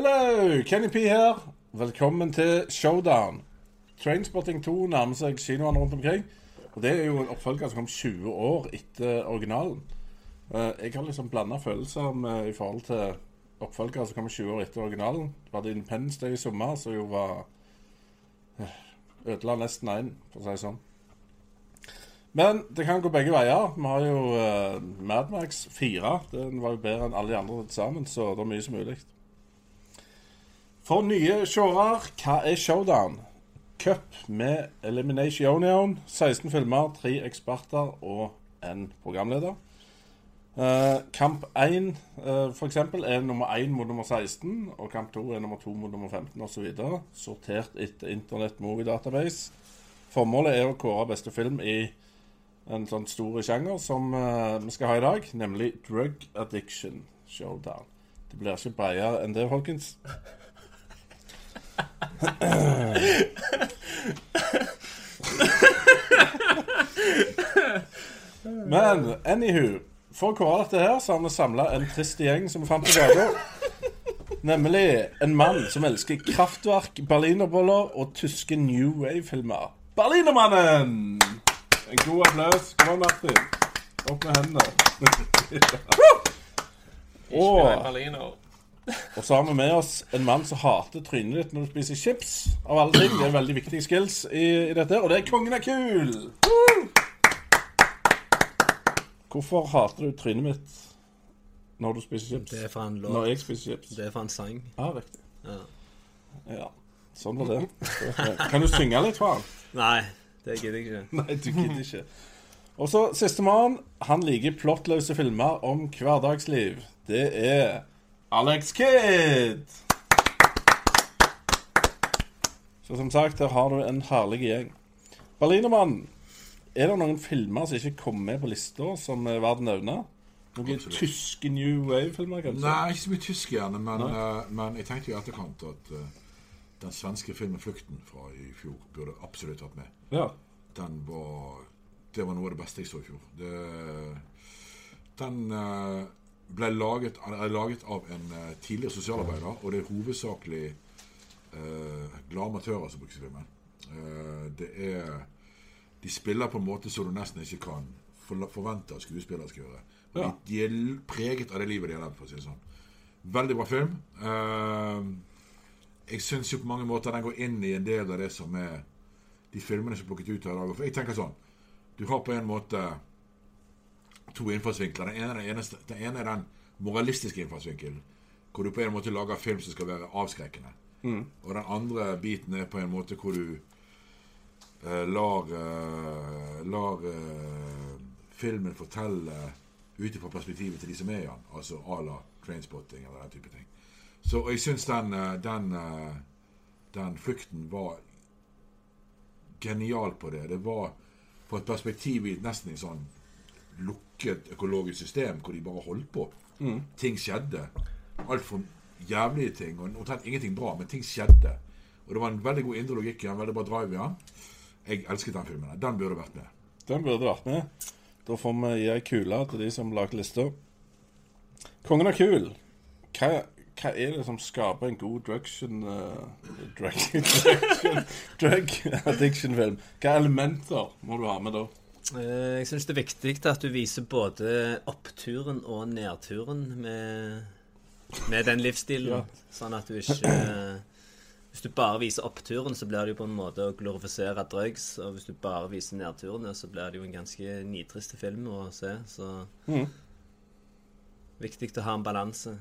Hello, Kenny P her. Velkommen til Showdown. Trainspotting 2 nærmer seg kinoene rundt omkring. Og det er jo en oppfølger som kom 20 år etter originalen. Eh, Jeg har liksom blanda følelser med, i forhold til oppfølgere som kommer 20 år etter originalen. Det var det Independence Day i sommer, som jo var eh, Ødela nesten én, for å si det sånn. Men det kan gå begge veier. Vi har jo uh, Madmax 4. Den var jo bedre enn alle de andre sammen, så det er mye som mulig. For nye seere, hva er Showdown? Cup med Elimination. 16 filmer, 3 eksperter og en programleder. Eh, kamp 1 uh, for eksempel, er nummer 1 mot nummer 16, og kamp 2 er nummer 2 mot nummer 15 osv. Sortert etter Internett Movie Database. Formålet er å kåre beste film i en sånn stor sjanger som eh, vi skal ha i dag, nemlig Drug Addiction Showdown. Det blir ikke bredere enn det, folkens. Men anywho For å kåre dette her, så har vi samla en trist gjeng som vi fant på gata. Nemlig en mann som elsker kraftverk, berlinerboller og tyske New Wave-filmer. Berlinermannen! En god applaus. Kom an, Martin. Opp med hendene. og, Berliner. Og så har vi med oss en mann som hater trynet ditt når du spiser chips. Av alle ting. Det er veldig viktige skills i, i dette. Og det er kongen er kul! Hvorfor hater du trynet mitt når du spiser chips? Det er for en låt. Når jeg spiser chips? Det er for en sang. Ja, riktig. Ja. Ja, sånn var det. Kan du synge litt for han? Nei, det gidder jeg ikke. Nei, du gidder ikke. Og så sistemann. Han liker plottløse filmer om hverdagsliv. Det er Alex Kidd. Så som sagt, her har du en herlig gjeng. Berlinermann. Er det noen filmer som ikke kom med på lista, som er verdt å nevne? Noen Absolutt. tyske New Wave-filmer, kanskje? Nei, ikke så mye tysk gjerne, men, uh, men jeg tenkte jo i etterkant at uh, den svenske filmen 'Flukten' fra i fjor burde absolutt vært med. Ja. Den var Det var noe av det beste jeg så i fjor. Det, den eh, ble laget, er laget av en eh, tidligere sosialarbeider, og det er hovedsakelig eh, glade amatører som brukes i filmen. Eh, det er De spiller på en måte som du nesten ikke kan for- forvente at skuespillere skal gjøre. Ja. De, de er preget av det livet de har levd, for å si det sånn. Veldig bra film. Eh, jeg syns jo på mange måter den går inn i en del av det som er de filmene som er plukket ut her i dag. For jeg tenker sånn Du har på en måte to innfallsvinkler. Den ene, den, eneste, den ene er den moralistiske innfallsvinkelen. Hvor du på en måte lager film som skal være avskrekkende. Og den andre biten er på en måte hvor du eh, lar, eh, lar eh, filmen fortelle ut ifra perspektivet til de som er i den. Altså à la trainspotting eller den type ting. Så jeg syns den, eh, den, eh, den flukten var genial på det. Det var på et perspektiv i nesten en sånn lukket økologisk system hvor de bare holdt på. Ting skjedde. Altfor jævlige ting, og omtrent ingenting bra, men ting skjedde. Og det var en veldig god indre logikk i den, veldig bra drive i den. Jeg elsket den filmen. Den burde vært med. Den burde vært med. Da får vi gi ei kule til de som lager lista. Kongen er kul. Hva, hva er det som skaper en god druction uh, drug, drug addiction-film? Hva elementer må du ha med da? Eh, Jeg syns det er viktig at du viser både oppturen og nedturen med, med den livsstilen. Ja. Sånn at du ikke Hvis du bare viser oppturen, så blir det jo på en måte å glorifisere drugs. Og hvis du bare viser nedturene, så blir det jo en ganske nitrist film å se. Så mm. viktig å ha en balanse.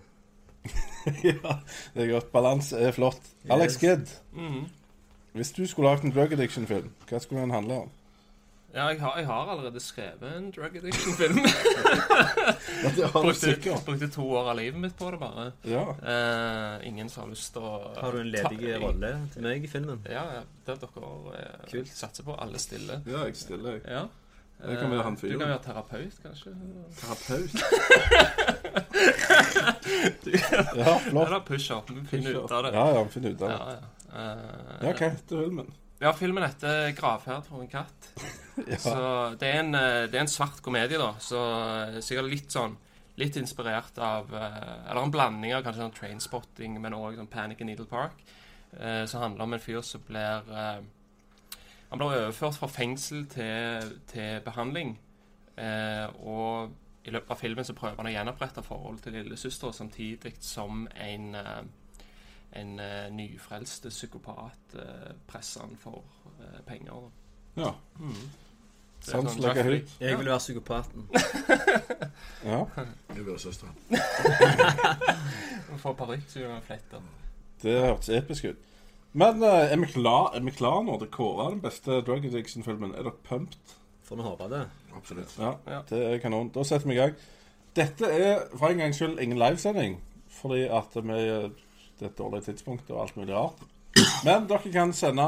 ja, det er godt. Balanse er flott. Alex Yes. Kidd, mm. hvis du skulle lagd en drug addiction-film, hva skulle den handle om? Ja, jeg har, jeg har allerede skrevet en drug addiction-film. Ja, det har du brukte, sikkert. brukte to år av livet mitt på det, bare. Ja. Eh, ingen som har lyst til å Har du en ledig ta- rolle til meg i filmen? Ja, ja. Det er dere eh, Kult. satser på. Alle stille. ja, jeg stiller. Jeg. Ja. Jeg kan være han Eh, fyren. Du kan være terapeut, kanskje. Terapeut. ja, flott. Eller push-up. Vi finner ut av det. Ja, ja, finn ut av det. Ja, ja. Eh, Ja, hva heter filmen? Ja, filmen heter 'Gravferd for en katt'. Ja. Så det er, en, eh, det er en svart komedie, da. Så sikkert litt sånn litt inspirert av eh, Eller en blanding av kanskje sånn trainspotting, men òg sånn Panic in Needle Park. Eh, som handler om en fyr som blir eh, Han blir overført fra fengsel til, til behandling. Eh, og i løpet av filmen så prøver han å gjenopprette forholdet til lillesøster, samtidig som en eh, en eh, nyfrelst psykopat eh, presser han for eh, penger. Ja. Mm. Sans sånn Jeffrey- hit. Jeg vil være psykopaten. ja. Jeg vil være søsteren. Få får parykk så gjør han fletter. Det hørtes episk ut. Men er, vi klar, er vi klar nå til å kåre den beste Drug Addiction-filmen? Er dere pumped? Får vi håpe det. Absolutt. Ja, Ja. det er kanon. Da setter vi i gang. Dette er for en gangs skyld ingen livesending, fordi at vi er et dårlig tidspunkt og alt mulig rart. Men dere kan sende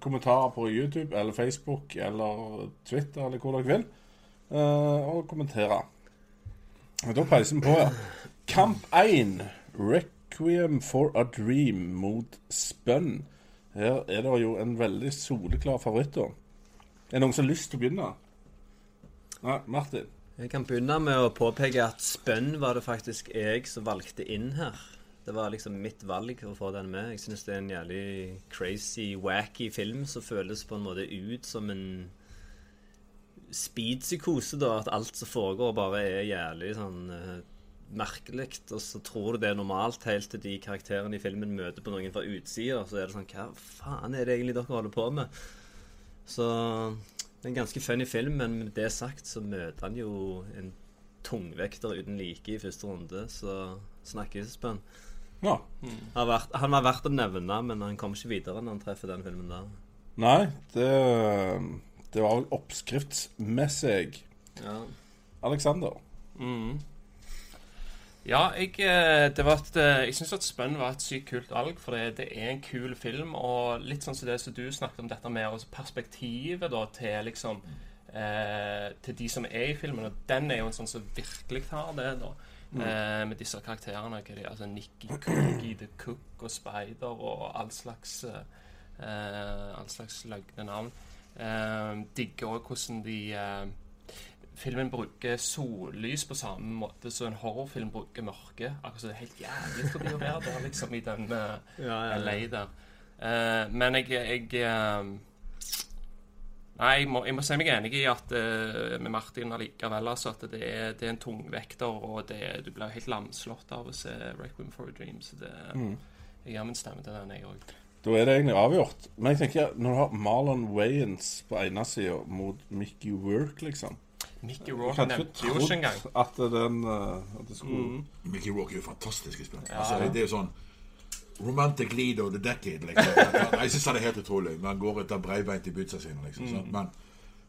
kommentarer på YouTube eller Facebook eller Twitter eller hvor dere vil, eh, og kommentere. Og Da peiser vi på. Kamp 1. Requiem for a Dream mot Spun. Her er det jo en veldig soleklar favoritt. Er det noen som har lyst til å begynne? Nei, Martin. Jeg kan begynne med å påpeke at Spønn var det faktisk jeg som valgte inn her. Det var liksom mitt valg å få den med. Jeg syns det er en jævlig crazy, wacky film som føles på en måte ut som en speedpsykose, da. At alt som foregår, bare er jævlig sånn uh, merkelig. Og så tror du det er normalt helt til de karakterene i filmen møter på noen fra utsida. Så er det sånn Hva faen er det egentlig dere holder på med? Så det er en ganske funny film, men med det sagt så møter han jo en tungvekter uten like i første runde, så snakkes Bønn. Ja. Han var verdt- han var verdt å nevne, men han kom ikke videre når han treffer den filmen der. Nei, det, det var vel oppskriftsmessig. Ja. Alexander. Mm. Ja, jeg, eh, det var et, eh, jeg syns at Spun var et sykt kult valg, for det, det er en kul film. Og litt sånn som det som du snakket om, dette med altså perspektivet da, til liksom eh, Til de som er i filmen. Og den er jo en sånn som virkelig har det, da. Eh, med disse karakterene. Er de, altså Nikki Cookie, The Cook og Spider og all slags eh, eh, All slags løgne navn. Eh, digger òg hvordan de eh, filmen bruker sollys på samme måte som en horrorfilm bruker mørke. Akkurat som det er helt jævlig for de å være der, liksom, i den uh, Ja, ja, LA ja. der. Eh, men jeg, jeg Nei, jeg må, jeg må si meg enig i at uh, med Martin allikevel, altså, at det er, det er en tungvekter, og det, du blir helt lamslått av å se Requiem for a Dream. Så det, jeg gir min stemme til den, jeg òg. Da er det egentlig avgjort. Men jeg tenker, når du har Marlon Wayans på ene sida mot Mickey Work, liksom Mickey Rourke nevnte jo ikke engang. at den eh, At det skulle Mickey Rourke er jo fantastisk i spill. Ja. Altså, det, det er jo sånn Romantic lead of the decade, liksom. Jeg syns han er helt utrolig. Men han går etter breibeint i bootsa sine, liksom. Mm. Men,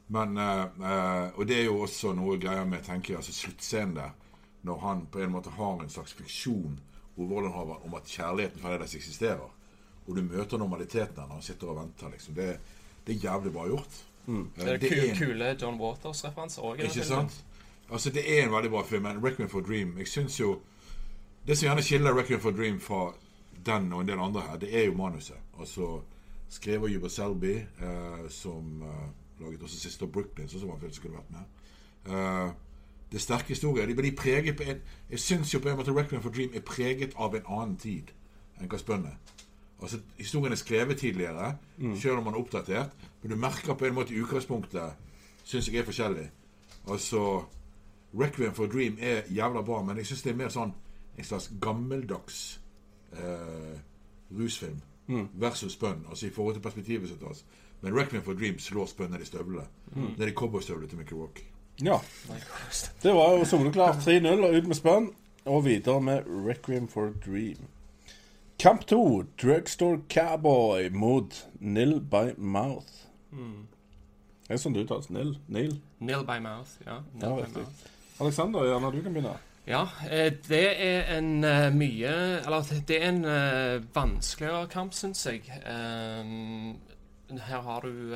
men uh, uh, Og det er jo også noe greier med tenker jeg, altså sluttscenen der, når han på en måte har en slags fiksjon hovedrollenhaveren om at kjærligheten fremdeles eksisterer, og du møter normaliteten når han sitter og venter, liksom. Det, det er jævlig bra gjort. Eh, Det er det er en- kule John Waters-referanser òg. ikke sant? Altså, det er en veldig bra film. Men Requiem for Dream Jeg synes jo Det som gjerne skiller Requiem for Dream fra den og en del andre her, det er jo manuset. Altså skrevet av Yuba Selby, eh, som eh, laget også Sister Brooklyn, som han følte skulle vært med. Eh, det er sterke historier. De blir preget på en Jeg syns jo på en måte Requiem for Dream er preget av en annen tid enn hva Spønn er. Altså, Historien er skrevet tidligere, selv om man er oppdatert. Men du merker på en måte i utgangspunktet syns jeg er forskjellig. Altså Requiem for Dream er jævla bra, men jeg syns det er mer sånn en slags gammeldags eh, rusfilm versus Spønn. Altså i forhold til perspektivet som tas. Men Requiem for Dream slår Spønn ned i støvlene. Ned i cowboystøvlene til Mickey Rock. Ja. Det var jo soleklart 3-0 og ut med Spønn. Og videre med Requiem for Dream. Kamp 2, Drugstore Cowboy mot Nil by Mouth. Det er sånn det uttales. Nil? Neil? Nil by mouth. Ja, Nil Ja, by mouth. Alexander, gjerne du kan begynne. Ja, eh, det er en eh, mye Eller det er en eh, vanskeligere kamp, syns jeg. Her har du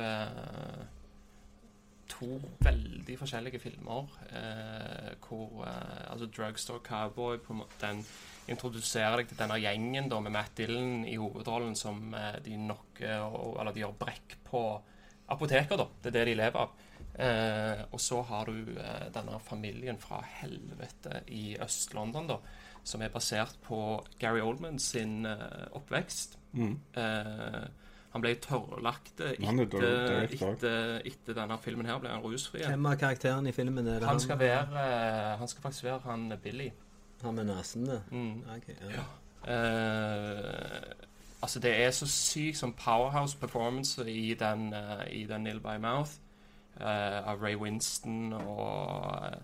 to veldig forskjellige filmer hvor Altså Drugstore Cowboy på en den introduserer deg til denne gjengen da med Matt Dillon i hovedrollen som de knocker Eller de gjør brekk på apoteker, da. Det er det de lever av. Eh, og så har du eh, denne familien fra helvete i Øst-London, da, som er basert på Gary Oldman sin eh, oppvekst. Eh, han ble tørrlagt eh, er etter, denne filmen her ble han rusfri. Hvem av karakterene i filmen er det Han skal være eh, Han skal faktisk være han Billy. Han med nesen, det? Mm. Okay, ja. Eh, altså, det er så sykt som powerhouse performance i den, i den Nil by Mouth av Ray Winston og,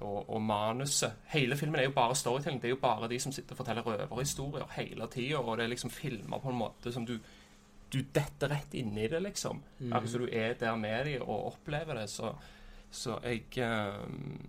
og, og manuset. Hele filmen er jo bare storytelling. Det er jo bare de som sitter og forteller røverhistorier hele tida, og det er liksom filmer på en måte som du du detter rett inn i det, liksom. Mm. Altså du er der med dem og opplever det. Så, så jeg um,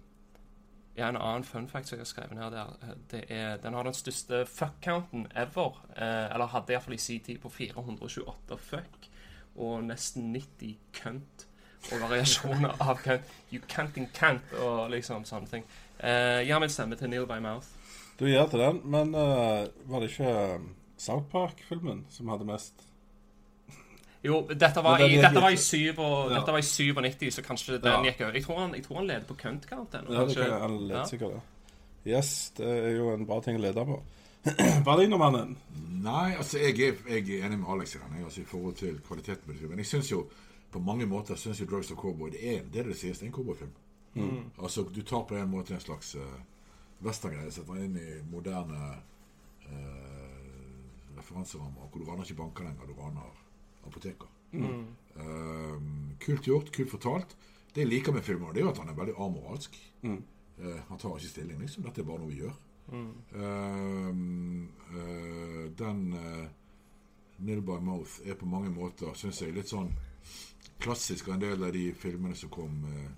ja, En annen fun fact som jeg har skrevet ned der, eh, det er den har den største fuck-counten ever. Eh, eller hadde iallfall i sin tid på 428 fuck og nesten 90 cunt. Og variasjoner av Kent. You canting Kent og liksom sånne ting. Uh, gir min stemme til Neil by Mouth. Du gir til den, men uh, var det ikke eh, South Park-filmen som hadde mest? Jo, dette var, i, dette var i 7 og, Ja. dette var i 97, så kanskje den Ja. gikk over. Jeg tror han, jeg tror han leder på cunt-count ennå. Ja, det kan han lede Ja. sikkert det. Yes, det er jo en bra ting å lede på. Berlinermannen. Nei, altså jeg er, jeg er enig med Alex i den, jeg, altså, i forhold til kvaliteten på det filmen. Jeg synes jo på mange måter synes jo Drugs of Cowboy det er det det sies, det er en cowboyfilm. Altså, du tar på en måte en slags uh, westerngreie, setter den inn i moderne uh, referanserammer, hvor du raner ikke banker lenger, du raner apoteker. Eh, kult gjort, kult fortalt. Det jeg liker med filmen, det er jo at han er veldig amoralsk. Eh, han tar ikke stilling, liksom. Dette er bare noe vi gjør. Eh, eh, den uh, Nil by Mouth er på mange måter, syns jeg, litt sånn klassisk av en del av de filmene som kom eh,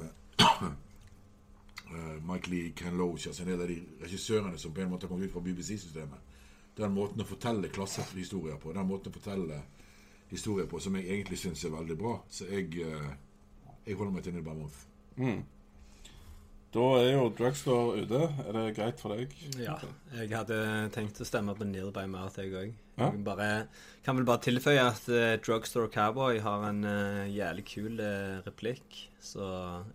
med eh, Mike Lee, Ken Loach, altså en del av de regissørene som på en måte har kommet ut fra BBC-systemet. Den måten å fortelle klassehistorier på, den måten å fortelle historier på, som jeg egentlig syns er veldig bra. Så jeg, eh, jeg holder meg til Nil by Mouth. Da er jo Drugstore ute. Er det greit for deg? Ja. Jeg hadde tenkt å stemme på Nearby by Mouth, jeg òg. Ja. Kan vel bare tilføye at uh, Drugstore Cowboy har en uh, jævlig kul uh, replikk. Så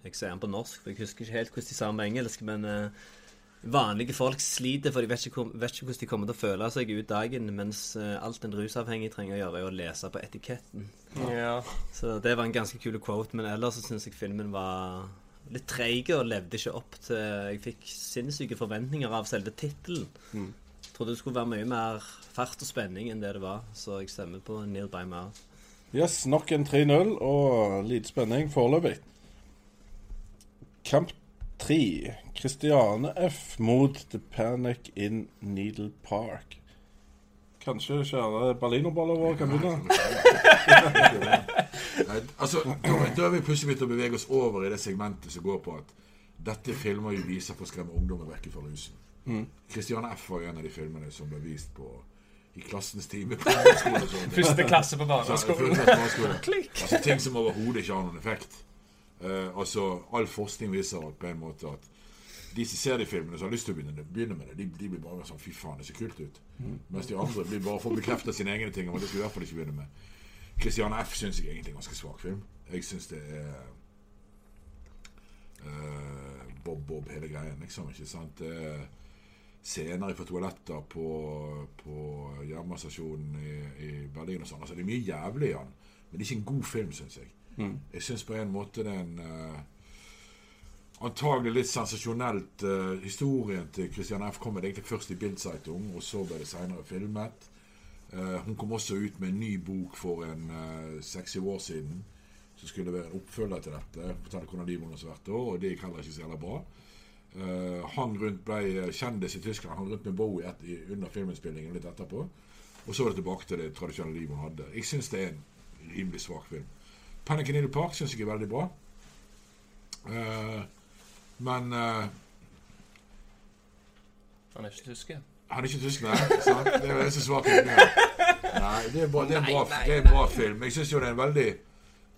jeg ser den på norsk, for jeg husker ikke helt hvordan de sa den på engelsk. Men vanlige folk sliter, for de vet ikke, vet ikke hvordan de kommer til å føle seg ut dagen. Mens alt en rusavhengig trenger å gjøre, er å lese på etiketten. Ja. Så det var en ganske kul quote. Men ellers så syns jeg filmen var litt treig og levde ikke opp til Jeg fikk sinnssyke forventninger av selve tittelen. Trodde det skulle være mye mer fart og spenning enn det det var, så jeg stemmer på Neil by Mouth. Yes, nok en 3-0 og lite spenning foreløpig. Kamp 3. Christiane F. mot The Panic in Needle Park. Kanskje kjære berlinerballer våre kan begynne? Altså, da, er vi plutselig begynt å bevege oss over i det segmentet som går på at dette filmer jo viser for å skremme ungdommer vekk fra rusen. Christiane F. var en av de filmene som ble vist på i klassens time. Første klasse på barneskolen. barneskole. Altså Ting som overhodet ikke har noen effekt. Uh, altså, All forskning viser at på en måte at de som ser de filmene, som har lyst til å begynne, begynne med det, de, de blir bare sånn Fy faen, det ser kult ut. Mens de andre blir bare får bekreftet sine egne ting. Og det skal i hvert fall ikke begynne med. Christiane F. syns jeg egentlig er en ganske svak film. Jeg syns det er uh, Bob Bob, hele greien, liksom. ikke sant? Er scener fra toaletter på, på jernbanestasjonen i, i Berlin og sånn. Altså, det er mye jævlig i den, men det er ikke en god film, syns jeg. Jeg syns på en måte det er en uh, Antagelig litt sensasjonelt uh, Historien til Christian F. kom egentlig først i Bildzeitung, og så ble det senere filmet. Eh, hun kom også ut med en ny bok for en uh, seks-syv år siden. Som skulle være en oppfølger til dette. Fortelle hvordan livet hennes vært da, og det gikk heller ikke så jævla bra. Uh, han rundt ble kjendis i Tyskland. Han rundt med Bowie et, under filminnspillingen litt etterpå. Og så var det tilbake til det tradisjonelle livet hun hadde. Jeg syns det er en rimelig svak film. Panic in Needle Park syns jeg er veldig bra. Uh, men eh, Han er ikke tysk. Han er ikke tysk, nei. Sant? Det er så svak. Nei, det er, bra, det, er bra, det er en bra film. Jeg syns jo det er en veldig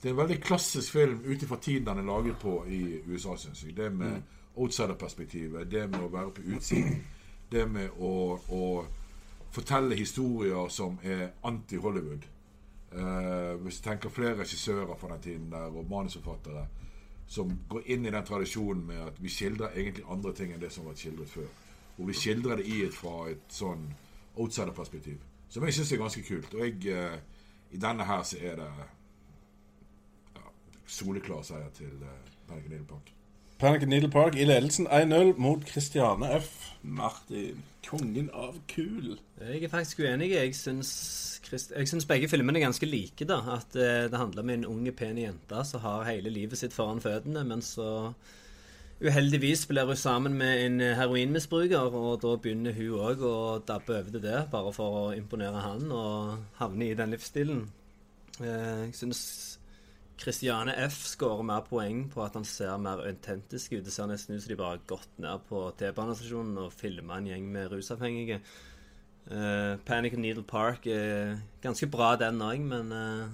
Det er en veldig klassisk film ut ifra tiden den er laget på i USA, syns jeg. Det med outsider-perspektivet, det med å være på utsiden, det med å, å fortelle historier som er anti-Hollywood. Eh, hvis du tenker flere regissører fra den tiden der, og manusforfattere, som går inn i den tradisjonen med at vi skildrer egentlig andre ting enn det som har vært skildret før. Og vi skildrer det i et, fra et sånn outsider-perspektiv. Som jeg syns er ganske kult. Og jeg, eh, i denne her så er det ja, soleklar seier til uh, Panic Needle Park. Panic Needle Park i ledelsen 1-0 mot Christiane F. Martin. Kongen av kul. Jeg er faktisk uenig. Jeg syns, jeg syns begge filmene er ganske like. da At eh, det handler om en unge, pen jente som har hele livet sitt foran føttene, men så uheldigvis blir hun sammen med en heroinmisbruker, og da begynner hun òg å dabbe over til det, bare for å imponere han, og havne i den livsstilen. Eh, Jeg syns Christiane F skårer mer poeng på at han ser mer autentisk ut. Det ser nesten ut som de bare har gått ned på T-banestasjonen og filma en gjeng med rusavhengige. Uh, Panic Needle Park er ganske bra, den òg, men uh,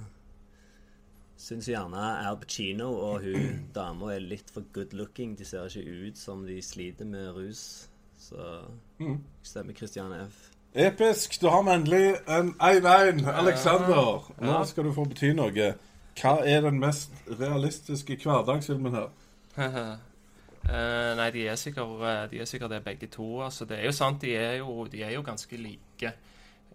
syns gjerne Al Pacino og hun dama er litt for good looking. De ser ikke ut som de sliter med rus. Så jeg stemmer Christian F. Episk. Da har vi endelig en 1-1. Alexander, nå skal du få bety noe. Hva er den mest realistiske hverdagsfilmen her? Uh, nei, de er, sikkert, eh, de er sikkert det begge to. Altså, det er jo sant, de er jo, de er jo ganske like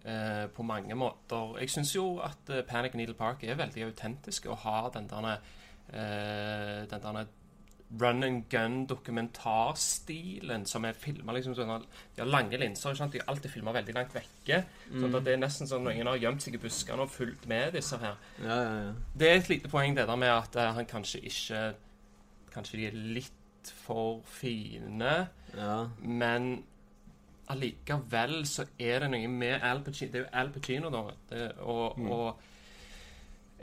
eh, på mange måter. Jeg syns jo at eh, Panic Needle Park er veldig autentisk og har den der eh, den der run and gun-dokumentarstilen som er filma liksom sånn De har lange linser. ikke sant? De er alltid filma veldig langt vekke. Sånn at det er nesten sånn noen har gjemt seg i buskene og fulgt med disse her. Ja, ja, ja. Det er et lite poeng det der med at uh, han kanskje ikke Kanskje de er litt for fine, ja. men allikevel så er det noe med Al Pacino Det er jo Al Pacino, da. Det, og, og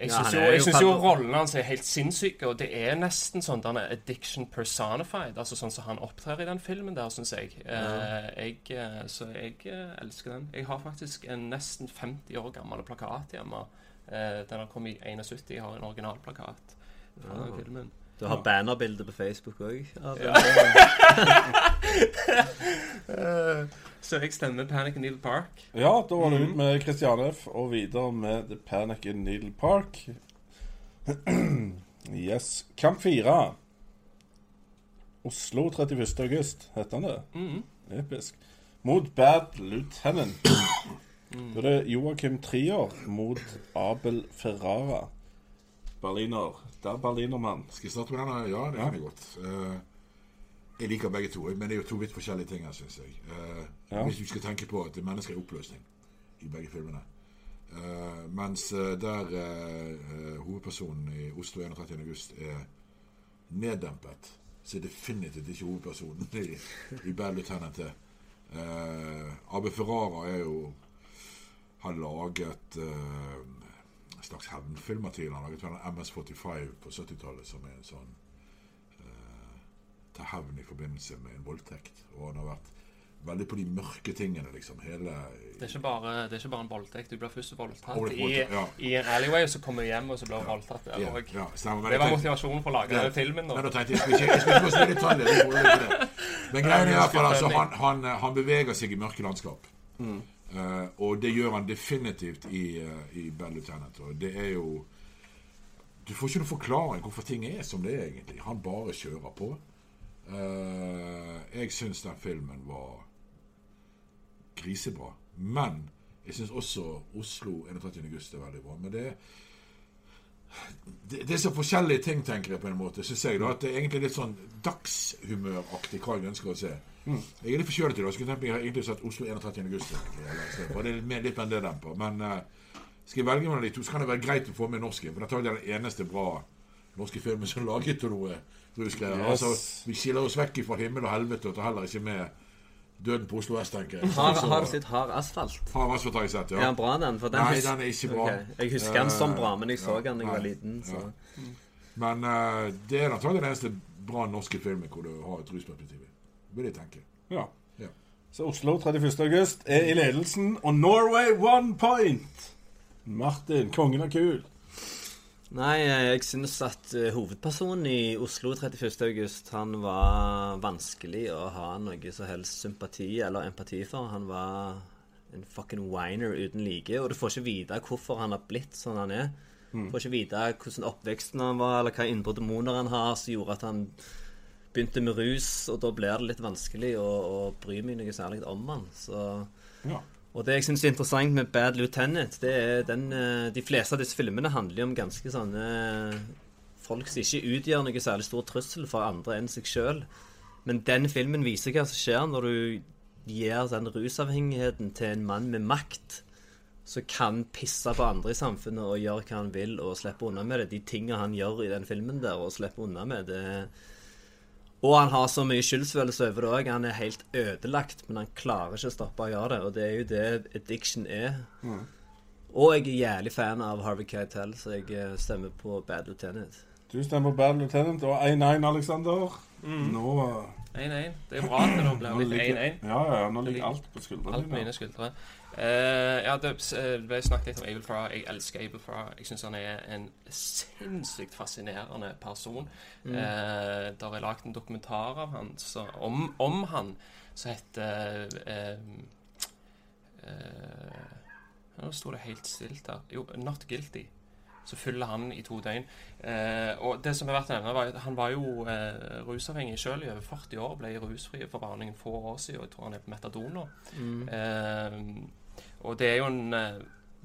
jeg syns ja, jo, er jo jo rollen hans er helt sinnssyk, og det er nesten sånn denne addiction personified. Altså sånn som han opptrer i den filmen der, syns jeg. Eh, jeg. eh, Så jeg eh, elsker den. Jeg har faktisk en nesten 50 år gammel plakat hjemme. Eh, den har kommet i 71. Jeg har en originalplakat fra den Ja. filmen. Du har bannerbilde på Facebook òg? Ja. Så jeg stemmer Panic in Needle Park. Ja, da var det ut med Christian F. og videre med The Panic in Needle Park. yes. Kamp fire. Oslo 31. august, heter han det? Mm. Episk. Mot Bad Lieutenant. Da er det Joakim Trier mot Abel Ferrara. Berliner. Det er berlinermann. Skal jeg starte med denne? Ja, det kan jeg godt. Eh, jeg liker begge to, men det er jo to vidt forskjellige ting her, syns jeg. Eh, Ja. Hvis du skal tenke på at det er mennesker i oppløsning i begge filmene. Eh, mens der hovedpersonen i Oslo 31. august er neddempet, så er definitivt ikke hovedpersonen i, i Bad Lieutenant. Uh, Abbe Ferrara er jo har laget eh, slags hevnfilmer tidligere. Han laget vel MS-45 på 70-tallet som er en sånn eh, ta hevn i forbindelse med en voldtekt. Og han har vært veldig på de mørke tingene, liksom. Hele Det er ikke bare, det er ikke bare en voldtekt. Du blir først voldtatt i, ja. i en alleyway, og så kommer du hjem, og så blir du voldtatt der ja, òg. ja. Det var motivasjonen for å lage Ja. denne filmen. Men da. tenkte jeg, jeg skal ikke, jeg skal ikke gå så i detaljer. Men greien er i hvert fall altså, han, han, han beveger seg i mørke landskap. Eh, og det gjør han definitivt i, uh, i Bell Lieutenant. Og det er jo Du får ikke noen forklaring hvorfor ting er som det er, egentlig. Han bare kjører på. Uh, jeg syns den filmen var grisebra. Men jeg syns også Oslo 31. august er veldig bra. Men det er det, det er så forskjellige ting, tenker jeg på en måte. Synes jeg da, at Det er egentlig litt sånn dagshumøraktig hva jeg ønsker å se. Jeg er litt forkjølet i dag. Skulle tenkt meg egentlig sett Oslo 31. august. egentlig. Det er litt mer, litt mer enn det demper. Men uh, skal jeg velge mellom de to, så kan det være greit å få med norske. For dette er den eneste bra norske filmen som er laget til noe. Yes. Altså, vi skiller oss vekk fra himmel og helvete og tar heller ikke med Døden på Oslo S, tenker jeg. Har, har du sett Hard asfalt? Har Asfalt har jeg sett, Er den bra, den? For den Nei, hus- den er ikke bra. Okay. Jeg husker den som bra, men jeg så Ja, den da jeg var liten. Så. ja. Men uh, det er antakelig den eneste bra norske filmen hvor du har et rusperspektiv. Vil jeg tenke. Ja. Ja. Så Oslo 31. august er i ledelsen, og Norway one point. Martin, kongen er kul. Nei, jeg syns at eh, hovedpersonen i Oslo 31. august, han var vanskelig å ha noe som helst sympati eller empati for. Han var en fucking whiner uten like. Og du får ikke vite hvorfor han har blitt sånn han er. Du får ikke vite hvordan oppveksten han var, eller hva indre demoner han har som gjorde at han begynte med rus, og da blir det litt vanskelig å, å bry meg noe særlig om han. Så Ja. Og det jeg syns er interessant med Bad Lieutenant, det er den eh, De fleste av disse filmene handler om ganske sånne folk som ikke utgjør noe særlig stor trussel for andre enn seg sjøl. Men den filmen viser hva som skjer når du gir den rusavhengigheten til en mann med makt som kan pisse på andre i samfunnet og gjøre hva han vil og slippe unna med det. De tingene han gjør i den filmen der, og slipper unna med det Og han har så mye skyldsfølelse over det òg. Han er helt ødelagt, men han klarer ikke å stoppe å gjøre det. Og det er jo det addiction er. Og jeg er jævlig fan av Harvey Keitel, så jeg eh, stemmer på Bad Lieutenant. Du stemmer på Bad Lieutenant og 1-1, Alexander. Mm. Nå, 1-1. Det er bra at det nå blir litt 1-1. ja, ja, nå ligger alt på skuldrene Alt på mine skuldre. Eh, ja, det eh, ble snakket litt om Abel Farah. Jeg elsker Abel Farah. Jeg syns han er en sinnssykt fascinerende person. Mm. Uh, der er lagd en dokumentar av han så, om, om han som heter uh, Nå sto det helt stilt her. Jo, 'Not Guilty'. Så fyller han i to døgn. Og det som er verdt å nevne, var at han var jo rusavhengig sjøl i over 40 år. Ble rusfri for bare noen få år siden. Og jeg tror han er på metadon nå. Mm. Og det er jo en eh,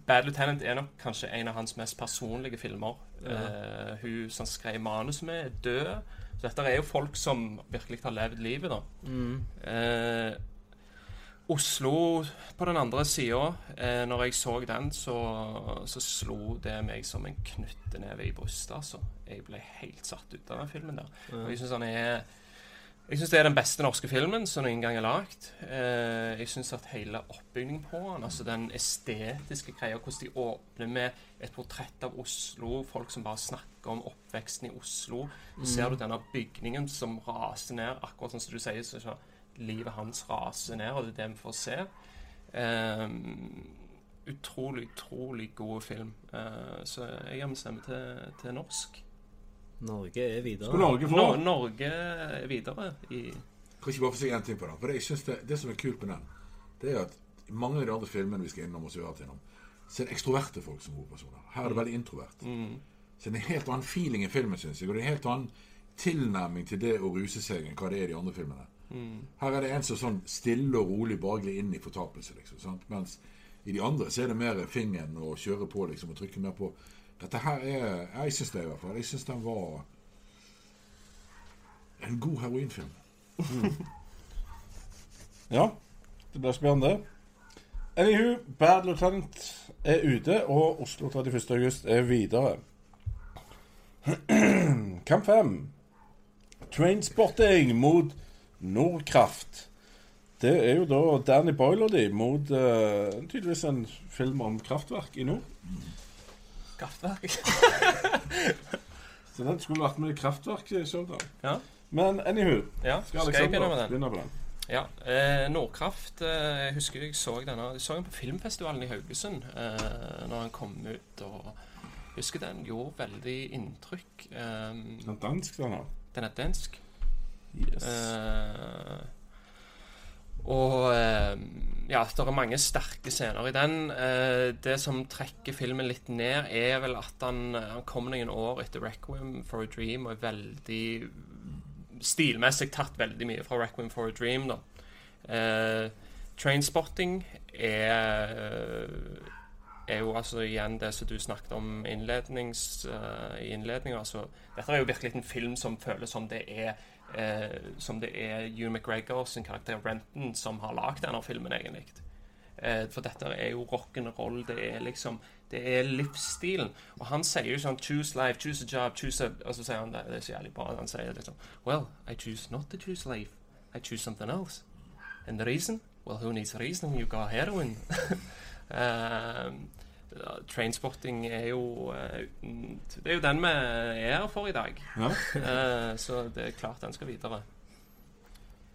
Bad Lieutenant er nok kanskje en av hans mest personlige filmer. Eh, hun som skrev manus med, er død. Så dette er jo folk som virkelig har levd livet, da. Mm. Eh, Oslo på den andre sida, eh, når jeg så den, så, så slo det meg som en knytteneve i brystet. Altså. Jeg ble helt satt ut av den filmen der. Og jeg syns han er jeg synes det er den beste norske filmen som noen gang er lagd. Eh, jeg syns at hele oppbyggingen på den, altså den estetiske greia, hvordan de åpner med et portrett av Oslo, folk som bare snakker om oppveksten i Oslo. Så ser du denne bygningen som raser ned, akkurat sånn som du sier. så så livet hans raser ned, og det er det vi får se. Eh, utrolig, utrolig god film. Eh, så jeg gir min stemme til, til norsk. Norge er videre. Skal Norge få? No Norge er videre i Kan ikke bare få si en ting på den? For jeg synes det, det som er kult med den, det er at mange av de andre filmene vi skal innom, og så har vært innom, så er det ekstroverte folk som hovedpersoner. Her er det veldig introvert. mm. Så det er en helt annen feeling i filmen, syns jeg. Og det er en helt annen tilnærming til det å ruse seg enn hva det er i de andre filmene. Mm. Her er det en som sånn stille og rolig bare glir inn i fortapelse, liksom. Sant? Mens i de andre så er det mer fingeren å kjøre på, liksom, og trykke mer på. Dette her er Jeg syns det, i hvert fall. Jeg syns den var en god heroinfilm. Ja, det blir spennende. Anywho, Bad Lieutenant er ute, og Oslo 31. august er videre. Kamp 5. Trainspotting mot Nordkraft. Det er jo da Danny Boyle og de mot uh, tydeligvis en film om kraftverk i nord. Kraftverk. Så den skulle vært med i kraftverk-showdown. Ja. Men anywho, ja. skal Skal jeg begynne med den? begynne på den? Ja. Eh, Nordkraft eh, Jeg husker jeg så denne Jeg så den på filmfestivalen i Haugesund eh, Når han kom ut. Og jeg husker den gjorde veldig inntrykk. Eh, Den er dansk, den her. den er dansk. Yes. Eh, og eh, ja, det er mange sterke scener i den. Eh, det som trekker filmen litt ned, er vel at han, han kom noen år etter 'Requiem for a Dream' og er veldig stilmessig tatt veldig mye fra 'Requiem for a Dream'. da. Eh, Trainspotting er er jo altså igjen det som du snakket om innlednings, uh, i innledninga. Altså, dette er jo virkelig en film som føles som det er eh, som det er Ewan McGregor sin karakter Renton som har lagd denne filmen, egentlig. Eh, for dette er jo rock'n'roll. Det er liksom Det er livsstilen. Og han sier jo sånn Choose life, choose a job, choose a Og så sier han det, det er så jævlig bra. Han sier liksom Well, I choose not to choose life. I choose something else. And the reason? Well, who needs reason when you got heroin? um, Trainspotting er jo eh, Det er jo den vi er her for i dag. Ja. Eh, så det er klart den skal videre.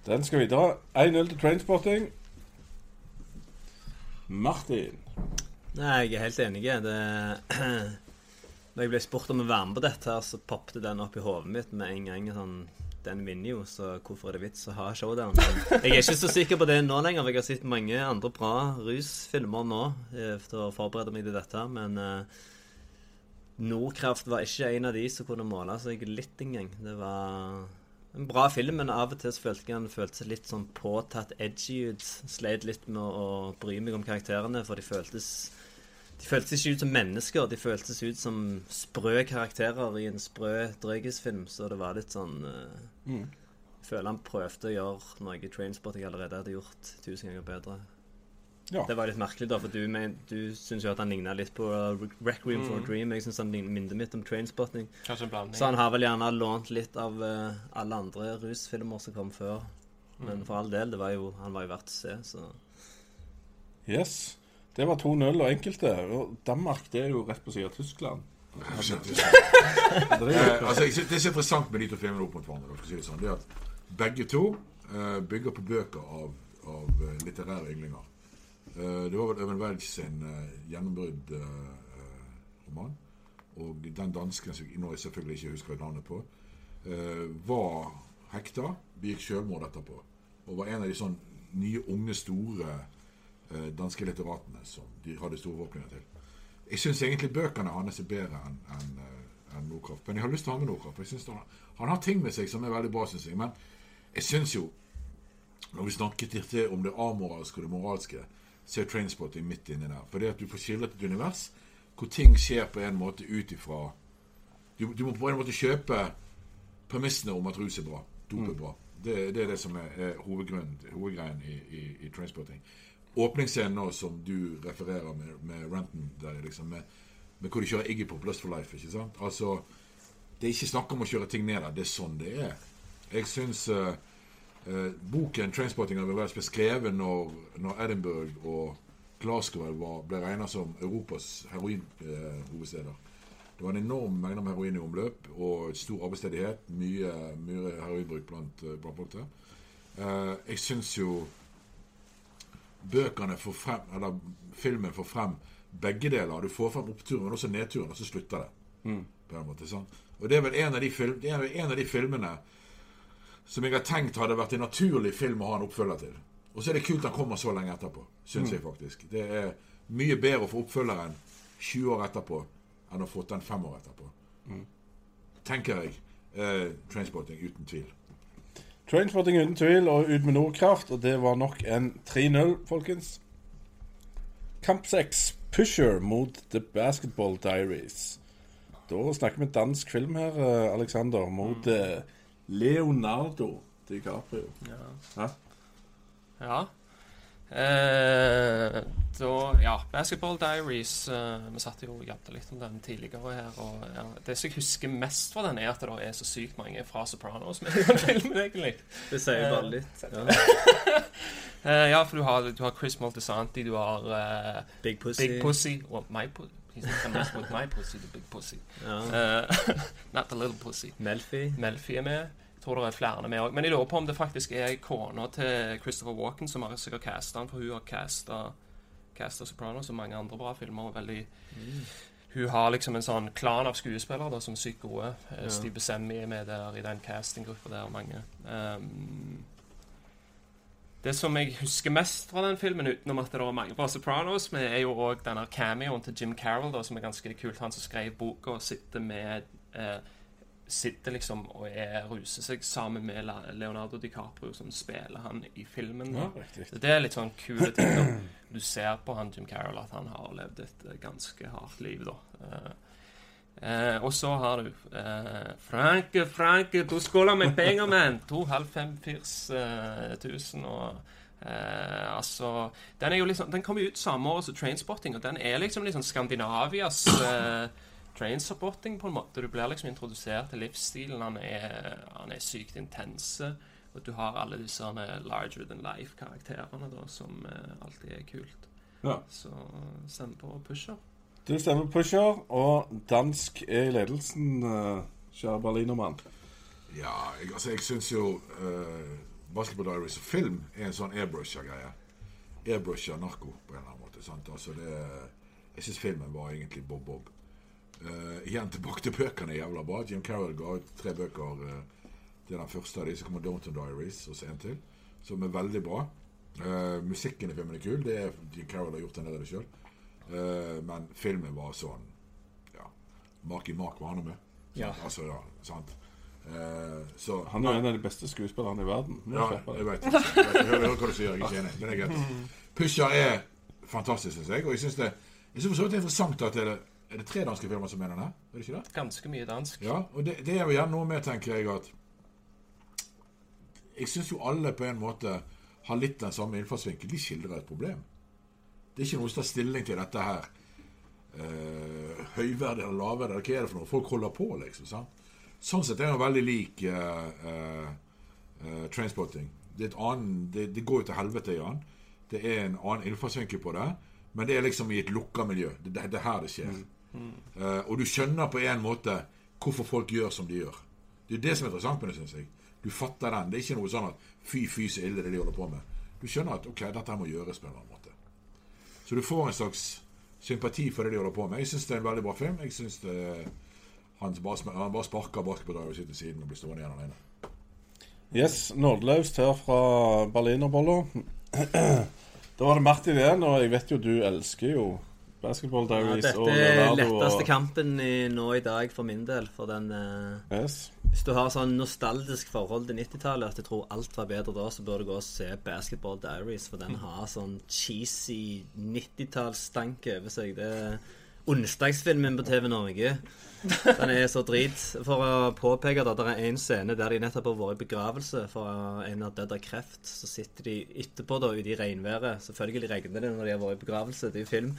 Den skal videre. 1-0 til Trainspotting. Martin. Nei, jeg er helt enig. Det, når jeg ble spurt om å være med på dette, her, så poppet den opp i hodet mitt med en gang. Sånn, den vinner jo, så hvorfor er det vits å ha showdown? Jeg er ikke så sikker på det nå lenger, jeg har sett mange andre bra rusfilmer nå eh, for å forberede meg til dette, men eh, Nordkraft var ikke en av de som kunne måle seg litt engang. Det var en bra film, men av og til følte jeg han føltes litt sånn påtatt edgy ut. Sleit litt med å bry meg om karakterene, for de føltes De føltes ikke ut som mennesker, de føltes ut som sprø karakterer i en sprø drøygisfilm, så det var litt sånn uh, Mm. Jeg føler han prøvde å gjøre noe Trainspot jeg allerede hadde gjort tusen ganger bedre. Ja. Det var litt merkelig, da, for du, men, du syns jo at han ligna litt på uh, Requiem for a Dream. Jeg syns han minner mitt om Trainspotting. Så han har vel gjerne lånt litt av uh, alle andre rusfilmer som kom før. Mm. Men for all del, det var jo, han var jo verdt å se, så Yes. Det var 2-0 og enkelte. Og Danmark det er jo rett på siden av Tyskland. Det er Eh, altså, jeg synes, det som er interessant med de to filmene opp mot hverandre, for å si det sånn, det er at begge to eh, bygger på bøker av, av eh, litterære ynglinger. Eh, det var vel Øven Welch sin uh, gjennombrudd eh, eh, roman. Og den dansken som jeg nå selvfølgelig ikke husker navnet på, eh, var hekta, begikk selvmord etterpå. Og var en av de sånn nye, unge, store eh, danske litteratene som de hadde store forhåpninger til. Jeg syns egentlig bøkene hans er bedre enn en, en Nordkraft. Men jeg har lyst til å ha med Nordkraft. jeg synes han, han har ting med seg som er veldig bra, syns jeg. Men jeg syns jo Når vi snakket om det amoralske og det moralske, så er Trainspotting midt inni der. For det at du får skildret et univers hvor ting skjer på en måte ut ifra du, du må på en måte kjøpe premissene om at rus er bra. Dop er bra. Det, det er det som er, er hovedgreien i, i, i. Åpningsscenen nå som du refererer med, med Renton, der, liksom, med, med hvor de kjører Iggy Pop Lust for Life. ikke sant? Altså, Det er ikke snakk om å kjøre ting ned der. Det er sånn det er. Jeg syns uh, uh, boken 'Trainspotting' av Wells ble skrevet når, når Edinburgh og Glasgow var, ble regnet som Europas heroinhovedsteder. det var en enorm mengde med heroin i omløp og stor arbeidsledighet. Mye, mye heroinbruk blant, eh, blant folk der. Eh, jeg syns jo bøkene får frem, eller filmen får frem begge deler. Du får frem oppturen, men også nedturen, og så slutter det. På en måte, sant? Og det er vel en av, de film, det er en av de filmene som jeg har tenkt hadde vært en naturlig film å ha en oppfølger til. Og så er det kult han kommer så lenge etterpå, syns jeg faktisk. Det er mye bedre å få oppfølgeren 20 år etterpå enn å få den fem år etterpå. Tenker jeg. Eh, Trainspotting, uten tvil. Trainspotting uten tvil, og ut med Nordkraft. Og det var nok en 3-0, folkens. Kamp 6, Pusher mot The Basketball Diaries. Da snakker vi dansk film her, eh, Alexander, mot mm. Leonardo DiCaprio. Ja. Hæ? Ja. Eh, da Ja, Basketball Diaries eh, Vi satt jo og jabbet litt om den tidligere her. Og ja, Det som jeg husker mest fra den, er at det er så sykt mange fra Sopranos med i den filmen, egentlig. Det sier jo bare litt. Ja. Eh, ja, for du har, du har Chris Moltisanti, du har eh, Big Pussy. Big Pussy well, my pu He's not gonna mess with my pussy, the big pussy. Ja. Uh, not the little pussy. Melfi. Melfi er med. Tror det er flere med òg. Men jeg lurer på om det faktisk er kona til Christopher Walken som har sikkert casta han, for hun har casta casta Sopranos og mange andre bra filmer. Veldig Hun har liksom en sånn klan av skuespillere da, som er sykt gode. Eh, Ja. Steve Semmy er med der i den castinggruppa der, og mange. Um, det som jeg husker mest fra den filmen, utenom at det var mange fra Sopranos, men er jo òg denne cameoen til Jim Carroll, da, som er ganske kult. Han som skrev boka, sitter med eh, Sitter liksom og er, ruser seg sammen med Leonardo DiCaprio, som spiller han i filmen. Ja, Så det er litt sånn kule ting. Du ser på han Jim Carroll at han har levd et eh, ganske hardt liv, da. Eh, eh, og så har du eh, Franke, Franke, du skåler med penger, mann! To halv fem firs eh, tusen og eh, altså Den er jo liksom Den kom jo ut samme år som Trainspotting, og den er liksom liksom Skandinavias eh, Trainspotting, på en måte. Du blir liksom introdusert til livsstilen. Han er, han er sykt intense. Og du har alle disse larger than life-karakterene, da, som eh, alltid er kult. Ja. Så stem på Pusher. Du stemmer på Pusher, og dansk er i ledelsen, uh, kjære berlinermann. Ja, jeg, altså, jeg syns jo uh, Basketball Diaries og film er en sånn airbrusher-greie. Airbrusher narko, på en eller annen måte. Sant? Altså, det, jeg syns filmen var egentlig bob-bob. Uh, igjen tilbake til bøkene er jævla bra. Jim Carroll ga ut tre bøker uh, Det er den første av de. Så kommer Downton Diaries, og så en til, som er veldig bra. Uh, musikken i filmen er kul. Det er Jim Carroll har gjort en del av det sjøl. men filmen var sånn Ja, Maki i mak var han med. Ja. Altså, ja, sant. Eh, så Han er jo en av de beste skuespillerne i verden. Ja, jeg vet. Jeg vet. jeg hører hva du sier. Jeg er ikke enig. Men er. Pusher er fantastisk, syns jeg. Og jeg syns det, jeg synes så det er interessant at det er, det tre danske filmer som er den her. Er det ikke det? Ganske mye dansk. Ja, og det, det er jo gjerne noe med, tenker jeg, at Jeg syns jo alle på en måte har litt den samme innfallsvinkel. De skildrer et problem. Det er ikke noe som tar stilling til dette her. Eh, høyverdig eller lavverdig, eller hva er det for noe? Folk holder på, liksom. sant? Sånn sett er den veldig lik eh, eh, Trainspotting. Det, et annen, det, det går jo til helvete i den. Det er en annen innfallsvinkel på det, men det er liksom i et lukka miljø. Det, det, det er her det skjer. Eh, og du skjønner på en måte hvorfor folk gjør som de gjør. Det er det som er interessant med det, syns jeg. Du fatter den. Det er ikke noe sånn at fy, fy, så ille det de holder på med. Du skjønner at ok, dette må gjøres på en annen måte. Så du får en slags sympati for det de holder på med. Jeg syns det er en veldig bra film. Jeg synes det han bare, han bare sparker basketballdraget sitt til siden og blir stående igjen alene. Yes, nådeløst her fra berlinerbolla. da var det Martin igjen, og jeg vet jo du elsker jo Basketball Ja, Diaries dette og er letteste og kampen i, nå i dag for min del. For den eh, Yes. Hvis du har sånn nostalgisk forhold til 90-tallet, at du tror alt var bedre da, så bør du gå og se Basketball Diaries, for den har sånn cheesy 90-tallsstank over seg. Det er onsdagsfilmen på TV Norge. Den er så drit. For å påpeke det, det er en scene der de nettopp har vært i begravelse for en har dødd av kreft. Så sitter de etterpå da ute i regnværet. Selvfølgelig regner det når de har vært i begravelse, det er jo film.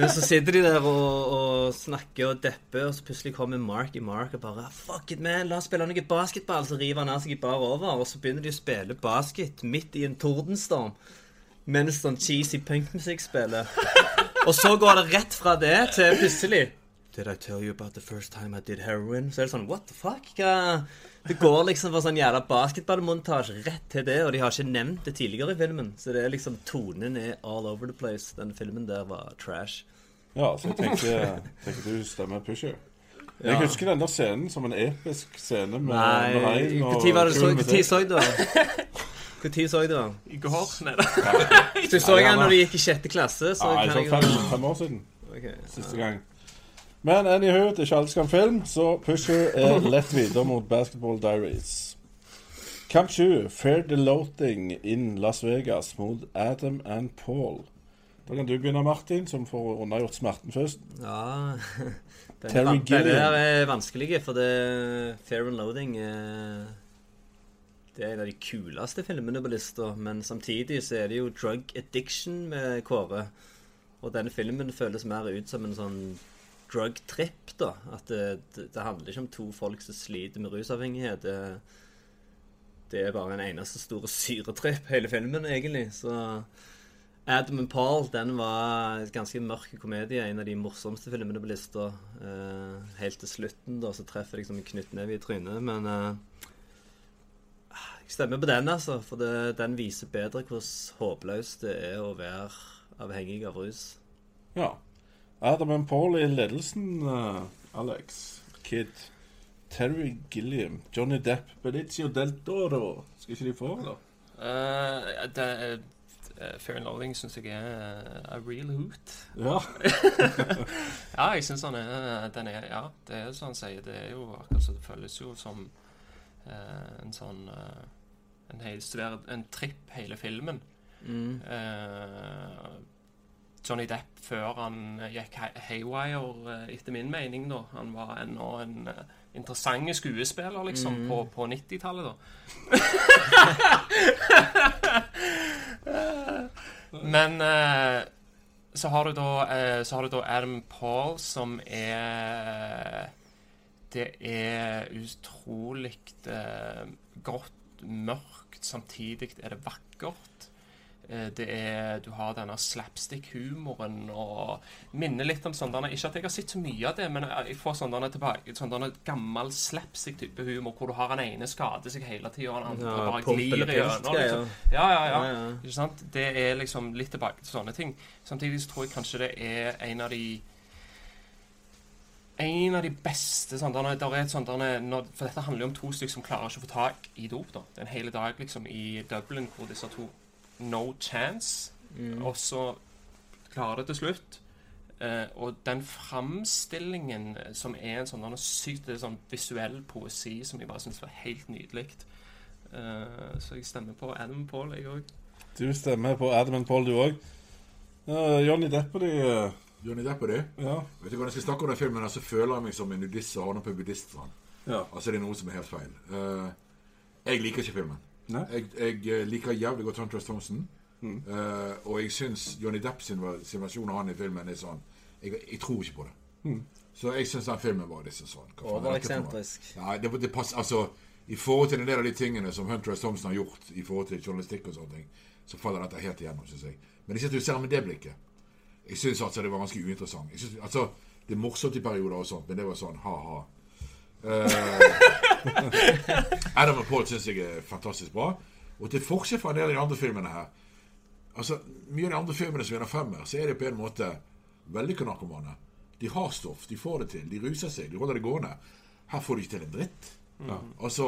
Men så sitter de der og, og snakker og depper, og så plutselig kommer Mark i Mark og bare Fuck it, man, la oss spille noe basketball. Så river han av seg i bar over, og så begynner de å spille basket midt i en tordenstorm. Mens sånn cheesy punkmusikk spiller. Og så går det rett fra det til plutselig Did I tell you about the first time I did heroin? Så er det sånn, what the fuck? Hva? Det går liksom fra sånn jævla basketballmontasje rett til det, og de har ikke nevnt det tidligere i filmen. Så det er liksom, tonen er all over the place. Den filmen der var trash. Ja, så jeg tenker, tenker du stemmer Pusher. Jeg husker den der scenen som en episk scene med, Nei, med regn og når det så, du den? Når så du den? I går. Nei da. Du så den når du gikk i sjette klasse, så kan sånn jeg fem, fem år siden. Okay, Siste gang. Men anywho, det er ikke alle som kan film, så Pusher er lett videre mot Basketball Diaries. Kamp 7, Fair Deloating in Las Vegas mot Adam and Paul. Da kan du begynne, Martin, som får unnagjort smerten først. Ja Denne, Terry Gillian. denne her er vanskelig, for det Fair and Loading eh, Det er en av de kuleste filmene på lista, men samtidig så er det jo drug addiction med Kåre. Og denne filmen føles mer ut som en sånn drug trip, da. At det, det, handler ikke om to folk som sliter med rusavhengighet. Det, det er bare en eneste store syretripp, hele filmen, egentlig. Så Adam and Paul den var en ganske mørk komedie. En av de morsomste filmene på lista. Eh, helt til slutten da, så treffer liksom som en knyttneve i trynet. Men jeg stemmer på den, altså. For det, den viser bedre hvor håpløst det er å være avhengig av rus. Ja. Adam and Paul i ledelsen, uh, Alex. Kid. Terry Gilliam. Johnny Depp. Benicio del Toro. Skal ikke de få, eller? Uh, det, uh, Fair and Loving syns jeg er eh, a real hoot. Ja. Ja, jeg syns den er, den er Ja, det er som han sier. Det er jo akkurat så det føles jo som eh, en sånn eh, En hel svær En tripp, hele filmen. Mm. Eh, Johnny Depp før han gikk haywire, eh, etter min mening, da. Han var ennå en en interessant skuespiller, liksom, Mm. på, på 90-tallet, da. Men eh, så har du da eh, Så har du da Adam Paul, som er Det er utrolig eh, godt, mørkt. Samtidig er det vakkert. Eh, Det er, du har denne slapstick-humoren og minner litt om sånn Ikke at jeg har sett så mye av det, men jeg får sånn tilbake Sånn gammel slapstick-type humor hvor du har den ene skader seg hele tida, og den andre Ja, bare glir gjennom. Liksom. Ja, ja, ja. Ja, ja. Ikke sant? Det er liksom litt tilbake til sånne ting. Samtidig så tror jeg kanskje det er en av de en av de beste sånn, der, er- der er et sånt, der er, når, For dette handler jo om to stykker som klarer ikke å få tak i dop. da. Det er en hel dag liksom i Dublin hvor disse to No chance. Og så klarer det til slutt. Eh, og den framstillingen eh, som er en sånn, sykt sånn visuell poesi som jeg bare syns var helt nydelig. Eh, så jeg stemmer på Adam Paul, jeg òg. Du stemmer på Adam and Paul, du òg. Johnny Depp og de eh, Johnny Depp og det. Ja. Vet du hva jeg skal snakke om den filmen, så føler jeg meg som en nudist som havner på en buddhiststrand. ja. Altså, det er noe som er helt feil. Uh, jeg liker ikke filmen. Jeg, jeg eh, liker jævlig godt Hunter S. Thompson. Uh, og jeg syns Johnny Depp sin, sin versjon av han i filmen er sånn Jeg, jeg tror ikke på det. Så jeg syns den filmen var liksom sånn noe? Overeksentrisk. Nei, det, det passer, altså I forhold til en del av de tingene som Hunter S. Thompson har gjort i forhold til journalistikk og sånne ting, så faller dette helt igjennom, syns jeg. Men det at du ser med det blikket. Jeg syns altså det var ganske uinteressant. Jeg synes, altså, Det er morsomt i perioder og sånt, men det var sånn ha-ha. Uh, Adam og Paul syns jeg er fantastisk bra. Og til forskjell fra en del av de andre filmene her Altså, Mye av de andre filmene som vinner femmer, så er de på en måte vellykka narkomane. De har stoff, de får det til, de ruser seg, de holder det gående. Her får de ikke til en dritt. Altså,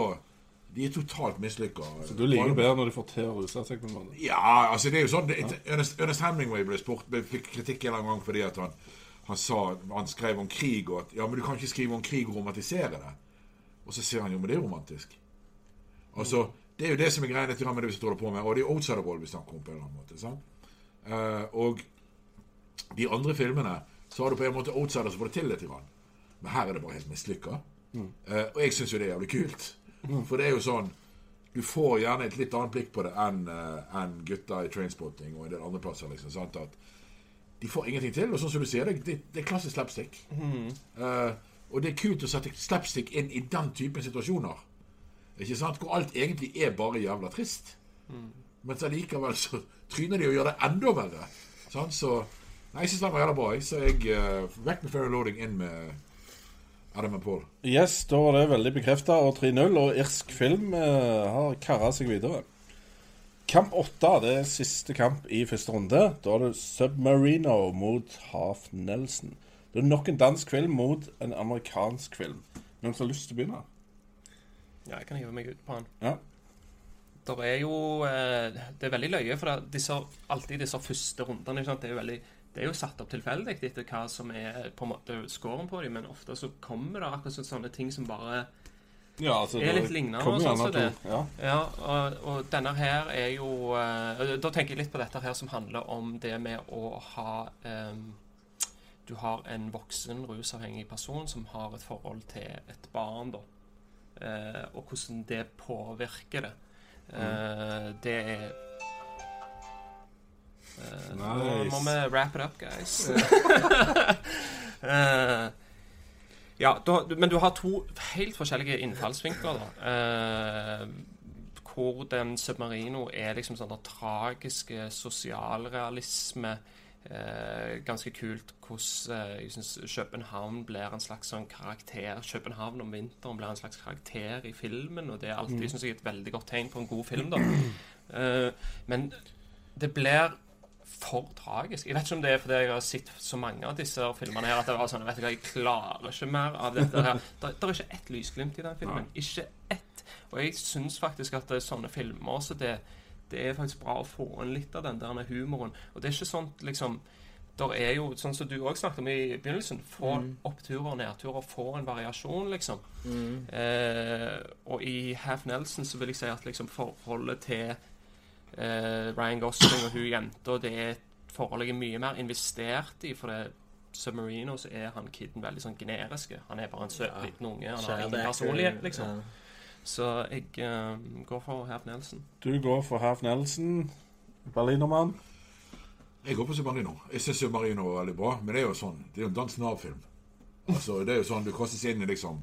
de er totalt mislykka. Så Du liker bedre når de får til å ruse seg på en. Ja, altså det er jo sånn det, Ernest, Ernest Hemingway ble spurt, ble, fikk kritikk en gang fordi at han, han sa Han skrev om krig og at Ja, men du kan ikke skrive om krig og romantisere det. Og så sier han jo, men det er romantisk. Altså, Det er jo det som er greia litt med det vi holder på med. Og det er outsider-roll vi snakker om på en eller annen måte. sant? Uh, og de andre filmene så har du på en måte outsider som får det til litt. Men her er det bare helt mislykka. Eh, og jeg syns jo det er jævlig kult. For det er jo sånn Du får gjerne et litt annet blikk på det enn eh, enn gutta i Trainspotting og en del andre plasser. liksom, sant? At De får ingenting til. Og sånn som du sier, det, det, det er klassisk slapstick. Eh, og det er kult å sette slapstick inn i den typen situasjoner. Ikke sant? Hvor alt egentlig er bare jævla trist. Mens allikevel så tryner de og gjør det enda verre. Sant? Så Nei, jeg syns den var jævla bra. Så jeg uh, vekk med Fair Loading, inn med Adam and Paul. Yes, da var det veldig bekrefta, og 3-0. Og irsk film eh, har kara seg videre. Kamp åtte, det er siste kamp i første runde. Da er det Submarino mot Half Nelson. Det er nok en dansk film mot en amerikansk film. Noen som har lyst til å begynne? Ja, jeg kan hive meg ut på han. Ja. Der er jo eh, Det er veldig løye, for det, disse, alltid disse første rundene ikke sant? Det er jo veldig det er jo satt opp tilfeldig etter hva som er på en måte scoren på dem, men ofte så kommer det akkurat sånn- sånne ting som bare Ja, altså, Er litt lignende og sånn så det. Ja. Ja, og, og denne her er jo uh, Da tenker jeg litt på dette her som handler om det med å ha um, Du har en voksen rusavhengig person som har et forhold til et barn, da. Uh, og hvordan det påvirker det. Eh, det er Eh, Nå må vi wrap it up, guys. Eh, ja, da, men du har to helt forskjellige innfallsvinkler, da. Eh, hvor den Submarino er liksom sånn der tragiske sosialrealisme. Eh, ganske kult hvordan eh, jeg synes København blir en slags sånn karakter. København om vinteren blir en slags karakter i filmen, og det er alltid synes jeg, et veldig godt tegn på en god film. da. Eh, men det blir for tragisk. Jeg vet ikke om det er fordi jeg har sett så mange av disse filmene her at det var sånn, vet du hva, jeg klarer ikke mer av dette her. Det, er ikke ett lysglimt i den filmen. Ikke ett. Og jeg syns faktisk at det er sånne filmer så det, det er faktisk bra å få inn litt av den der humoren. Og det er ikke sånn liksom der er jo, sånn som du òg snakket om i begynnelsen, få oppturer og nedturer, få en variasjon, liksom. Eh, og i Half Nelson så vil jeg si at liksom forholdet til eh, Ryan Gosling og hun jenta, det er et forhold jeg er mye mer investert i. For det Submarino så er han kiden veldig sånn generiske. Han er bare en søt Ja. liten unge. Han har ingen personlighet, liksom. ja. Så jeg uh, går for Half Nelson. Du går for Half Nelson. Berlinermann. Jeg går på Submarino. Jeg syns Submarino er veldig bra, men det er jo sånn Det er jo en dansk Nav-film. Altså, det er jo sånn Du kastes inn i liksom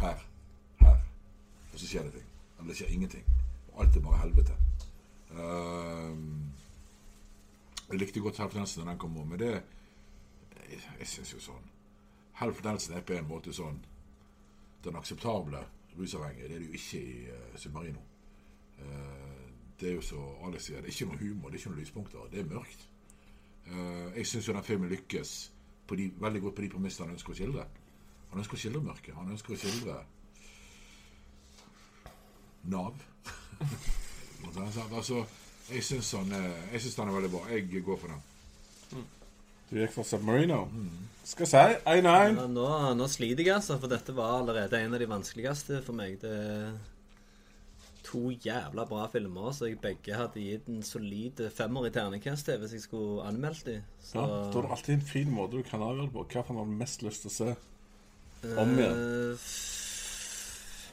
Her. Her. Og så skjer det ting. Eller det skjer ingenting. Og alt er bare helvete. Ehm, jeg likte godt Half Nelson da den kom, men det Jeg, jeg syns jo sånn Half Nelson er på en måte sånn den akseptable rusavhengige. Det er det jo ikke i uh, Submarino. Eh, det er jo så Alex sier, det er ikke noe humor, det er ikke noen lyspunkter. Det er mørkt. Eh, jeg syns jo den filmen lykkes de, veldig godt på de premissene han ønsker å skildre. Han ønsker å skildre mørket. Han ønsker å skildre Nav. altså, jeg syns jeg syns han er veldig bra. Jeg går for den. Du gikk for Submarino. Skal si 1-1. Ja, nå, nå sliter jeg, altså, for dette var allerede en av de vanskeligste for meg. Det er to jævla bra filmer, så jeg begge hadde gitt en solid femmer i terningkast hvis jeg skulle anmeldt dem. Så Ja, da er det alltid en fin måte du kan avgjøre det på. Hva har du mest lyst til å se? om igjen. eh,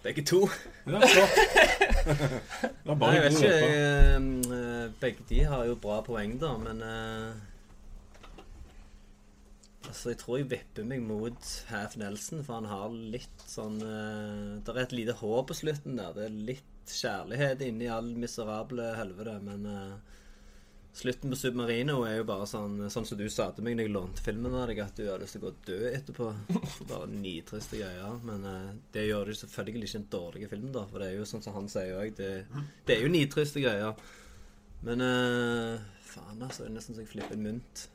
Begge to. Ja, ja, Nei, jeg vet ikke. Jeg, eh, begge de har jo bra poeng, da, men uh, Altså, jeg tror jeg vipper meg mot Half Nelson, for han har litt sånn uh, Det er et lite hår på slutten der. Det er litt kjærlighet inni all miserable helvete, men eh, Slutten på Submarino er jo bare sånn Sånn som du sa til meg når jeg lånte filmen av deg, at du har lyst til å gå død dø etterpå. Bare nitriste greier. Men uh, det gjør det selvfølgelig ikke en dårlig film, da. For det er jo sånn som han sier òg, det, det er jo nitriste greier. Men uh, faen, altså. Det er nesten så jeg flipper en mynt.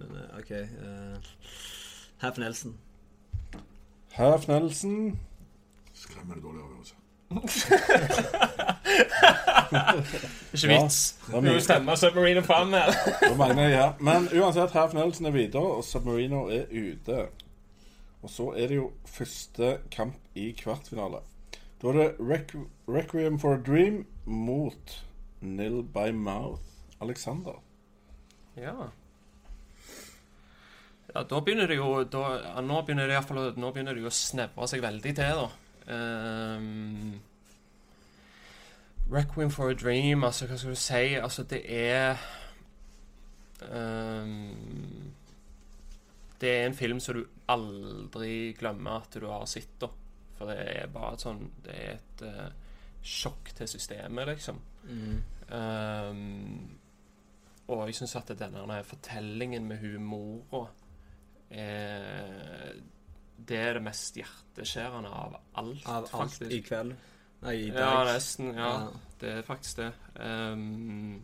Men uh, OK. Uh, Half Nelson. Half Nelson. Skremmende dårlig avgjørelse. Ikke vits. Ja, Du stemmer Submarino fram her. Mener jeg ja. Men uansett, Half Nelson er videre, og Submarino er ute. Og så er det jo første kamp i kvartfinale. Da er det Requ Requiem for a Dream mot Nil by Mouth. Alexander. Ja. Ja, da begynner det jo da, ja, Nå begynner det i hvert fall, å- Nå begynner det jo å snevre seg veldig til, da. Ehm, Requiem for a Dream, altså hva skal du si? Altså, det er um, Det er en film som du aldri glemmer at du har sett, da. For det er bare et sånn Det er et uh, sjokk til systemet, liksom. Ehm, og jeg syns at denne fortellingen med humora er Det er det mest hjerteskjærende av alt, Av alt faktisk. i kveld. Nei, i dag. Ja, nesten. Ja, Ja. det er faktisk det. Um,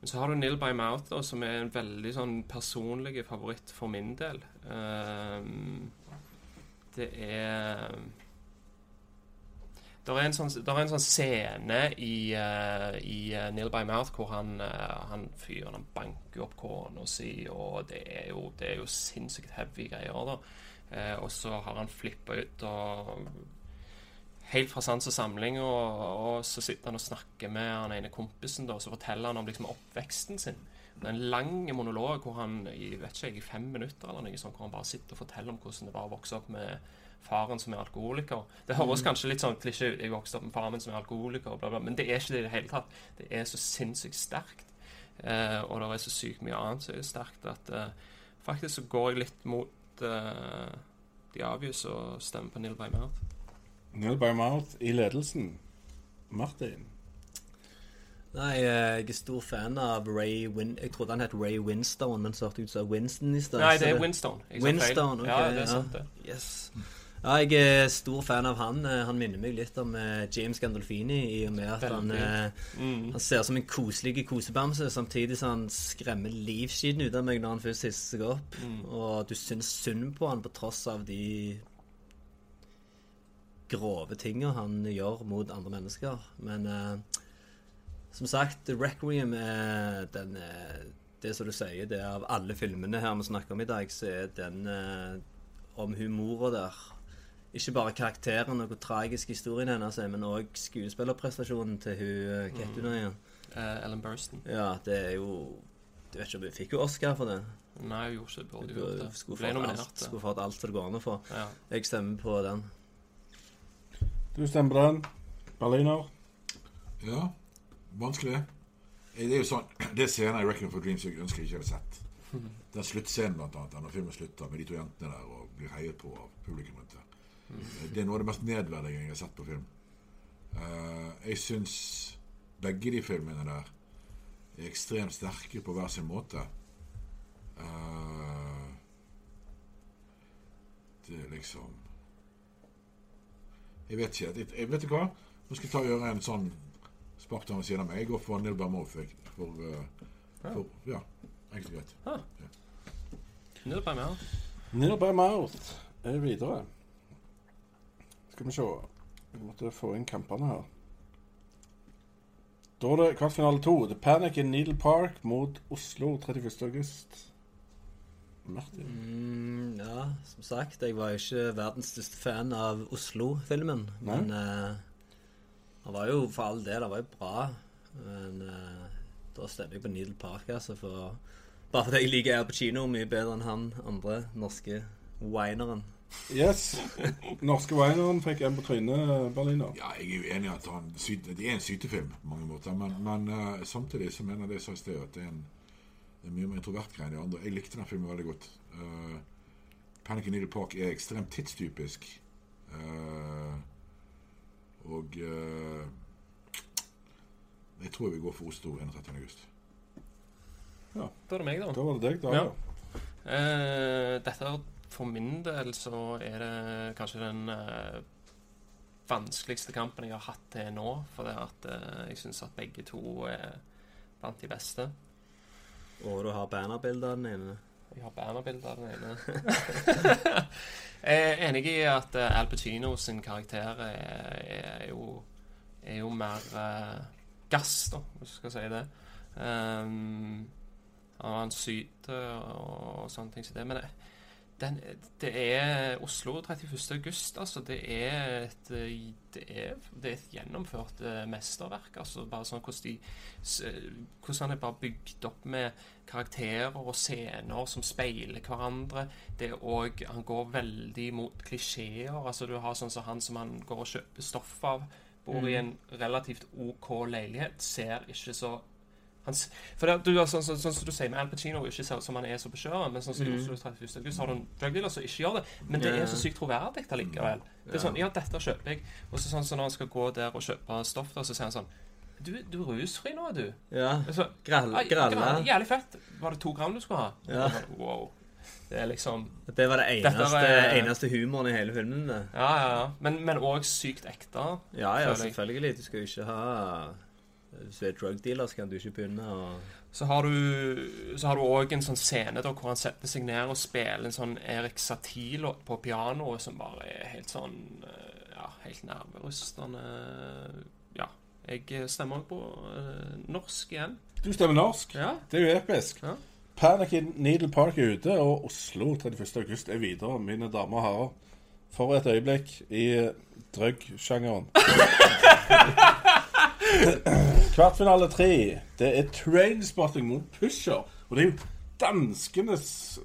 men så har du Neil by Mouth, da, som er en veldig sånn personlig favoritt for min del. Um, det er det er, en sånn, der er en sånn scene i, uh, i uh, Neil by Mouth hvor han, uh, han fyren han banker opp kona si, og det er jo, det er jo sinnssykt heavy greier. da. Eh, og så har han flippa ut og helt fra sans og samling, og, og så sitter han og snakker med han ene kompisen, da, og så forteller han om liksom oppveksten sin. Det er en lang monolog hvor han i vet ikke, i fem minutter eller noe sånt, hvor han bare sitter og forteller om hvordan det var å vokse opp med faren som er alkoholiker. Det høres kanskje litt sånn klisjé ut, jeg vokste opp med faren min som er alkoholiker, bla, bla, men det er ikke det i det hele tatt. Det er så sinnssykt sterkt. Eh, og det er så sykt mye annet som er sterkt at eh, faktisk så går jeg litt mot eh, de Obvious å stemmer på Neil by Mouth. Nil by Mouth i ledelsen. Martin. Nei, jeg er stor fan av Ray Win... Jeg trodde han het Ray Winstone, men så hørte ut som Winston i stedet. Nei, det er Winstone. Jeg. Winstone, ok. Ja, det er sant, det. Yes. Ja, jeg er stor fan av han. Eh, Han minner meg litt om eh, James Gandolfini i og med at han, eh, Mm. han ser ut som en koselig kosebamse, samtidig som han skremmer livskiten ut av meg når han først hisser seg opp. Mm. Og du syns synd på han på tross av de grove tinga han gjør mot andre mennesker. Men eh, som sagt, Requiem er den er, Det som du sier, det er av alle filmene her vi snakker om i dag, så er den eh, om humora der Ikke bare karakteren og hvor tragisk historien hennes er, men òg skuespillerprestasjonen til hun eh, Hva heter hun nå igjen? Eh, Ellen Burstyn. Ja, det er jo Du vet ikke om hun fikk jo Oscar for det. Nei, hun gjorde ikke det. Burde Hun gjort det. skulle Ble fått alt, nominert. skulle fått alt det går an å få. Ja. Jeg stemmer på den. Du stemmer på den. Berliner. Ja, vanskelig. Eh, Det er jo sånn Det scenen i 'Reckon for Dreams jeg ønsker jeg ikke hadde sett. Den sluttscenen, blant annet, når filmen slutter med de to jentene der og blir heiet på av publikum rundt det. Er noe av det mest nedverdigende jeg har sett på film. Uh, jeg syns begge de filmene der er ekstremt sterke på hver sin måte. Uh, det er liksom Jeg vet ikke. Jeg, jeg vet du hva? Nå skal jeg ta og gjøre en sånn spark ved siden av meg. Jeg går for Neil jeg. For, uh, for Ja, enkelt og greit. Neil by Mouth. Nil by Mouth er videre. Skal vi se Vi måtte få inn kampene her. Da er det kvartfinale to. The Panic in Needle Park mot Oslo 31. august. Martin. Mm, ja, som sagt, jeg var jo ikke verdens største fan av Oslo-filmen. Men uh, han var jo for all del, han var jo bra. Men uh, da stemmer jeg på Needle Park, altså. For, bare fordi jeg liker Air på kino mye bedre enn han andre norske wineren. Yes. Norske Weineren fikk en på trynet, Berliner. Ja, jeg er jo enig i at han, det er en sytefilm på mange måter, men, men eh, samtidig så mener jeg det jeg sa i sted, at det er en, er mye mer introvert greie enn de andre. Jeg likte den filmen veldig godt. Uh, Panic in Needle Park er ekstremt tidstypisk. Uh, og uh, jeg tror vi går for Oslo 31. august. Da er det meg, da. Da var det deg, da. Ja. Ja. Eh, dette er For min del så er det kanskje den eh, vanskeligste kampen jeg har hatt til nå. For det at eh, jeg syns at begge to er blant de beste. Og du har bannerbilder av den ene. Jeg har bannerbilde av den ene. jeg er enig i at eh, Al Pacino sin karakter er, er, jo, er jo mer eh, gass, da, hvis du skal si det. Um, han syter og sånne ting som det. Men det, den, det er Oslo 31. august, altså. Det er et, det er, det er et gjennomført eh, mesterverk. Altså bare sånn hvordan de Hvordan han er bare bygd opp med karakterer og scener som speiler hverandre. Det er òg Han går veldig mot klisjeer. Altså du har sånn som han som han går og kjøper stoff av. Bor i en relativt OK leilighet. Ser ikke så han, for det, du, sånn, så, sånn som du sier med Al Pacino, ikke ser ut som han er så på kjøret, men sånn som i Oslo 31. august har du en drug dealer som ikke gjør det. Men det er så sykt troverdig allikevel. Det er sånn, ja, dette kjøper jeg. Og så sånn som når han skal gå der og kjøpe stoff, da, så sier han sånn Du, du er rusfri nå, er du? Ja. Altså, Gralla. «Ai, gralla. Jævlig fett. Var det to gram du skulle ha? Ja. Wow. Det er liksom Det var det eneste, var- eneste humoren i hele filmen. det. Ja, ja, ja. Men òg sykt ekte. Ja, ja, selvfølgelig. Du skal jo ikke ha Hvis du er drug dealer, så kan du ikke begynne å Så har du Så har du òg en sånn scene da hvor han setter seg ned og spiller en sånn Erik Satie-låt på pianoet som bare er helt sånn eh, Ja, helt nerverystende. Ja. Jeg stemmer på eh, norsk igjen. Du stemmer norsk. Ja. Det er jo episk. Ja. Panic in Needle Park er ute, og Oslo 31. august er videre, mine damer og herrer. For et øyeblikk i drug-sjangeren. Kvartfinale tre. Det er trainspotting mot Pusher. Og det er jo danskenes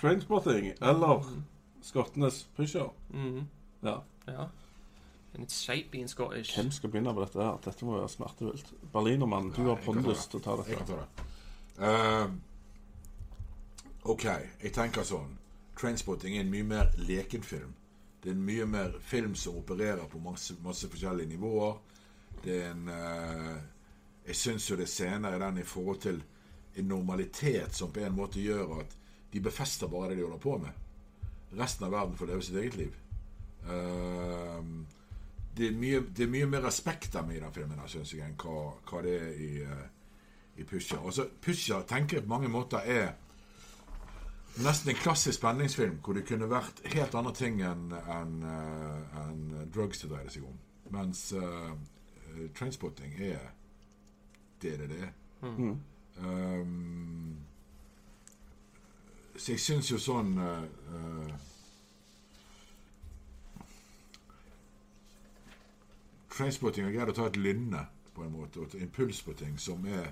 trainspotting, eller skottenes Pusher. Mhm. Ja. ja. And it's shape being Scottish. Hvem skal begynne på dette her? Dette må være smertefullt. Berlinermann, du har pondus til å ta Jeg kan ta det. Uh, OK, jeg tenker sånn Trainspotting er en mye mer lekenfilm. Det er en mye mer film som opererer på masse, masse forskjellige nivåer. Det er en eh, Jeg syns jo det er scener i den i forhold til en normalitet som på en måte gjør at de befester bare det de holder på med. Resten av verden får leve sitt eget liv. Eh, det, er mye, det er mye mer respekt av meg i den filmen, synes jeg, enn hva, hva det er i, eh, i Pusher. Altså, Pusher tenker jeg på mange måter er nesten en klassisk spenningsfilm hvor det kunne vært helt andre ting enn en, eh, enn drugs det dreide seg om. Mens uh, Trainspotting er det det er. Mm. Um, så jeg syns jo sånn uh, eh, Trainspotting har greid å ta et lynne på en måte, og et impuls på ting som er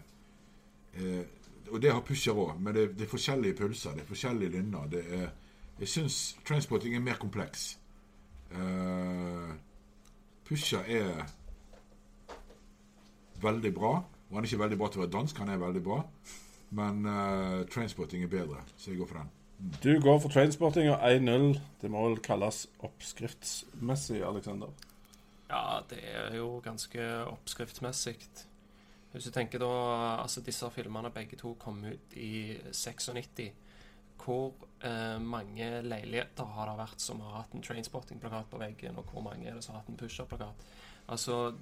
eh, Og det har Pusher òg, men det, det er forskjellige pulser, det er forskjellige lynner. Det er, jeg syns Trainspotting er mer kompleks. Uh, Pusher er veldig bra. Og han er ikke veldig bra til å være dansk, han er veldig bra. Men uh, Trainspotting er bedre, så jeg går for den. Du går for trainspotting og 1-0. Det må vel kalles oppskriftsmessig, Alexander. Ja, det er jo ganske oppskriftsmessig. Hvis du tenker da Altså, disse filmene begge to kom ut i 96. Hvor eh, mange leiligheter har det vært som har hatt en trainspotting-plakat på veggen, og hvor mange er det som har hatt en push-up-plakat? Altså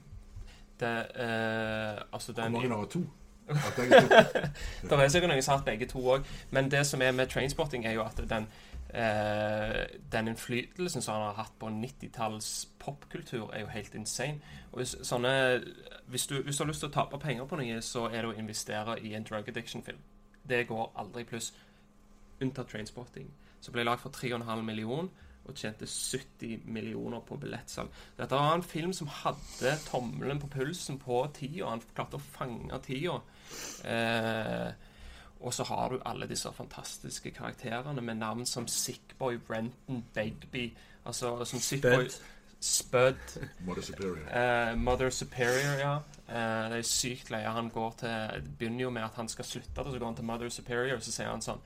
det eh, Altså Hvor mange har to? Det er sikkert noen som har hatt begge to òg, men det som er med trainspotting, er jo at den eh, den innflytelsen som han har hatt på 90-talls popkultur, er jo helt insane. Og hvis, sånne, hvis, du, hvis du har lyst til å tape penger på noe, så er det å investere i en drug addiction-film. Det går aldri pluss. Unntatt Trainspotting, som ble lagd for 3,5 millioner og tjente 70 millioner på billettsalg. Dette var en film som hadde tommelen på pulsen på tida. Han klarte å fange tida. Eh, og så har du alle disse fantastiske karakterene med navn som Sickboy, Brenton, Begby altså som Sickboy Spud. Mother Superior. Eh, Mother Superior, ja. Eh, det er sykt løye. Han går til begynner jo med at han skal slutte, og så går han til Mother Superior, og så sier han sånn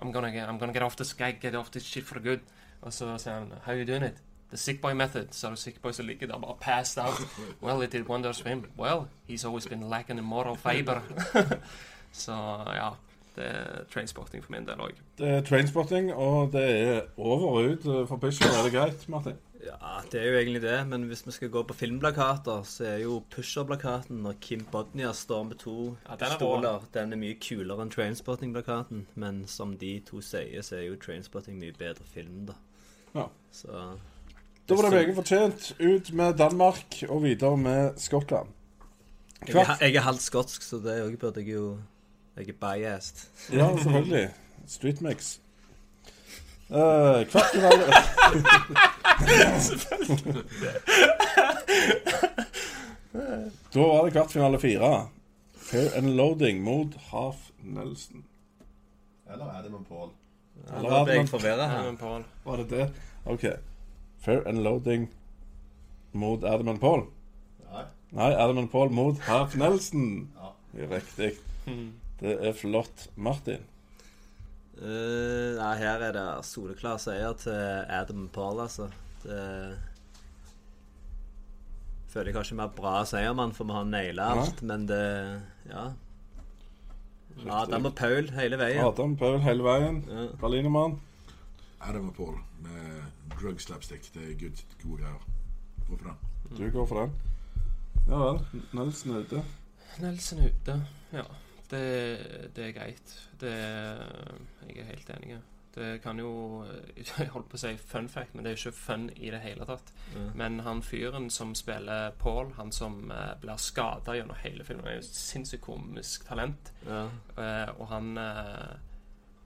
I'm gonna, get, I'm gonna get off this guy, get off this shit for good. Og så sier han How you doing it? The sick boy method. Så er det sick boy som ligger der bare passed out. Well, it did wonders for him. Well, he's always been lacking in moral fiber. så ja. Det er trainspotting for min del òg. Det er trainspotting, og det er over og ut for Pusher. Er det greit, Martin? Ja, det er jo egentlig det, men hvis vi skal gå på filmplakater, så er jo Pusher-plakaten når Kim Bodnia står med to Ja, den er den er mye kulere enn Trainspotting-plakaten. Men som de to sier, så er jo Trainspotting mye bedre film, da. Ja. Så Da var det meget fortjent. Ut med Danmark og videre med Skottland. jeg er, jeg er halvt skotsk, så det òg burde jeg jo Jeg er biased. Ja, selvfølgelig. Street mix. Uh, kvartfinale Da var det kvartfinale fire. Fair and Loading mot Half Nelson. Eller er det med Paul. Nå ble jeg forvirra her. Paul, Var det det? OK. Fair and Loading mot Adam and Paul. Nei. Nei, Adam and Paul mot Harf Nelson. Ja. Riktig. Det er flott. Martin. Uh, nei, her er det soleklar seier til Adam Paul, altså. Det Føler jeg har ikke mer bra seiermann, for vi har naila alt, men det Ja. Adam og Paul hele veien. Adam Paul hele veien. Ja. Berlinermann. Adam og Paul med drug slapstick. Det er good, gode greier. Gå for den. Du går for den. Ja vel. Nelson er ute. Nelson er ute. Ja. Det, det er greit. Det Jeg er helt enig. Det kan jo Jeg holdt på å si fun fact, men det er jo ikke fun i det hele tatt. Mm. Men han fyren som spiller Paul, han som eh, blir skada gjennom hele filmen, er jo et sinnssykt komisk talent. Ja. Eh, og han eh,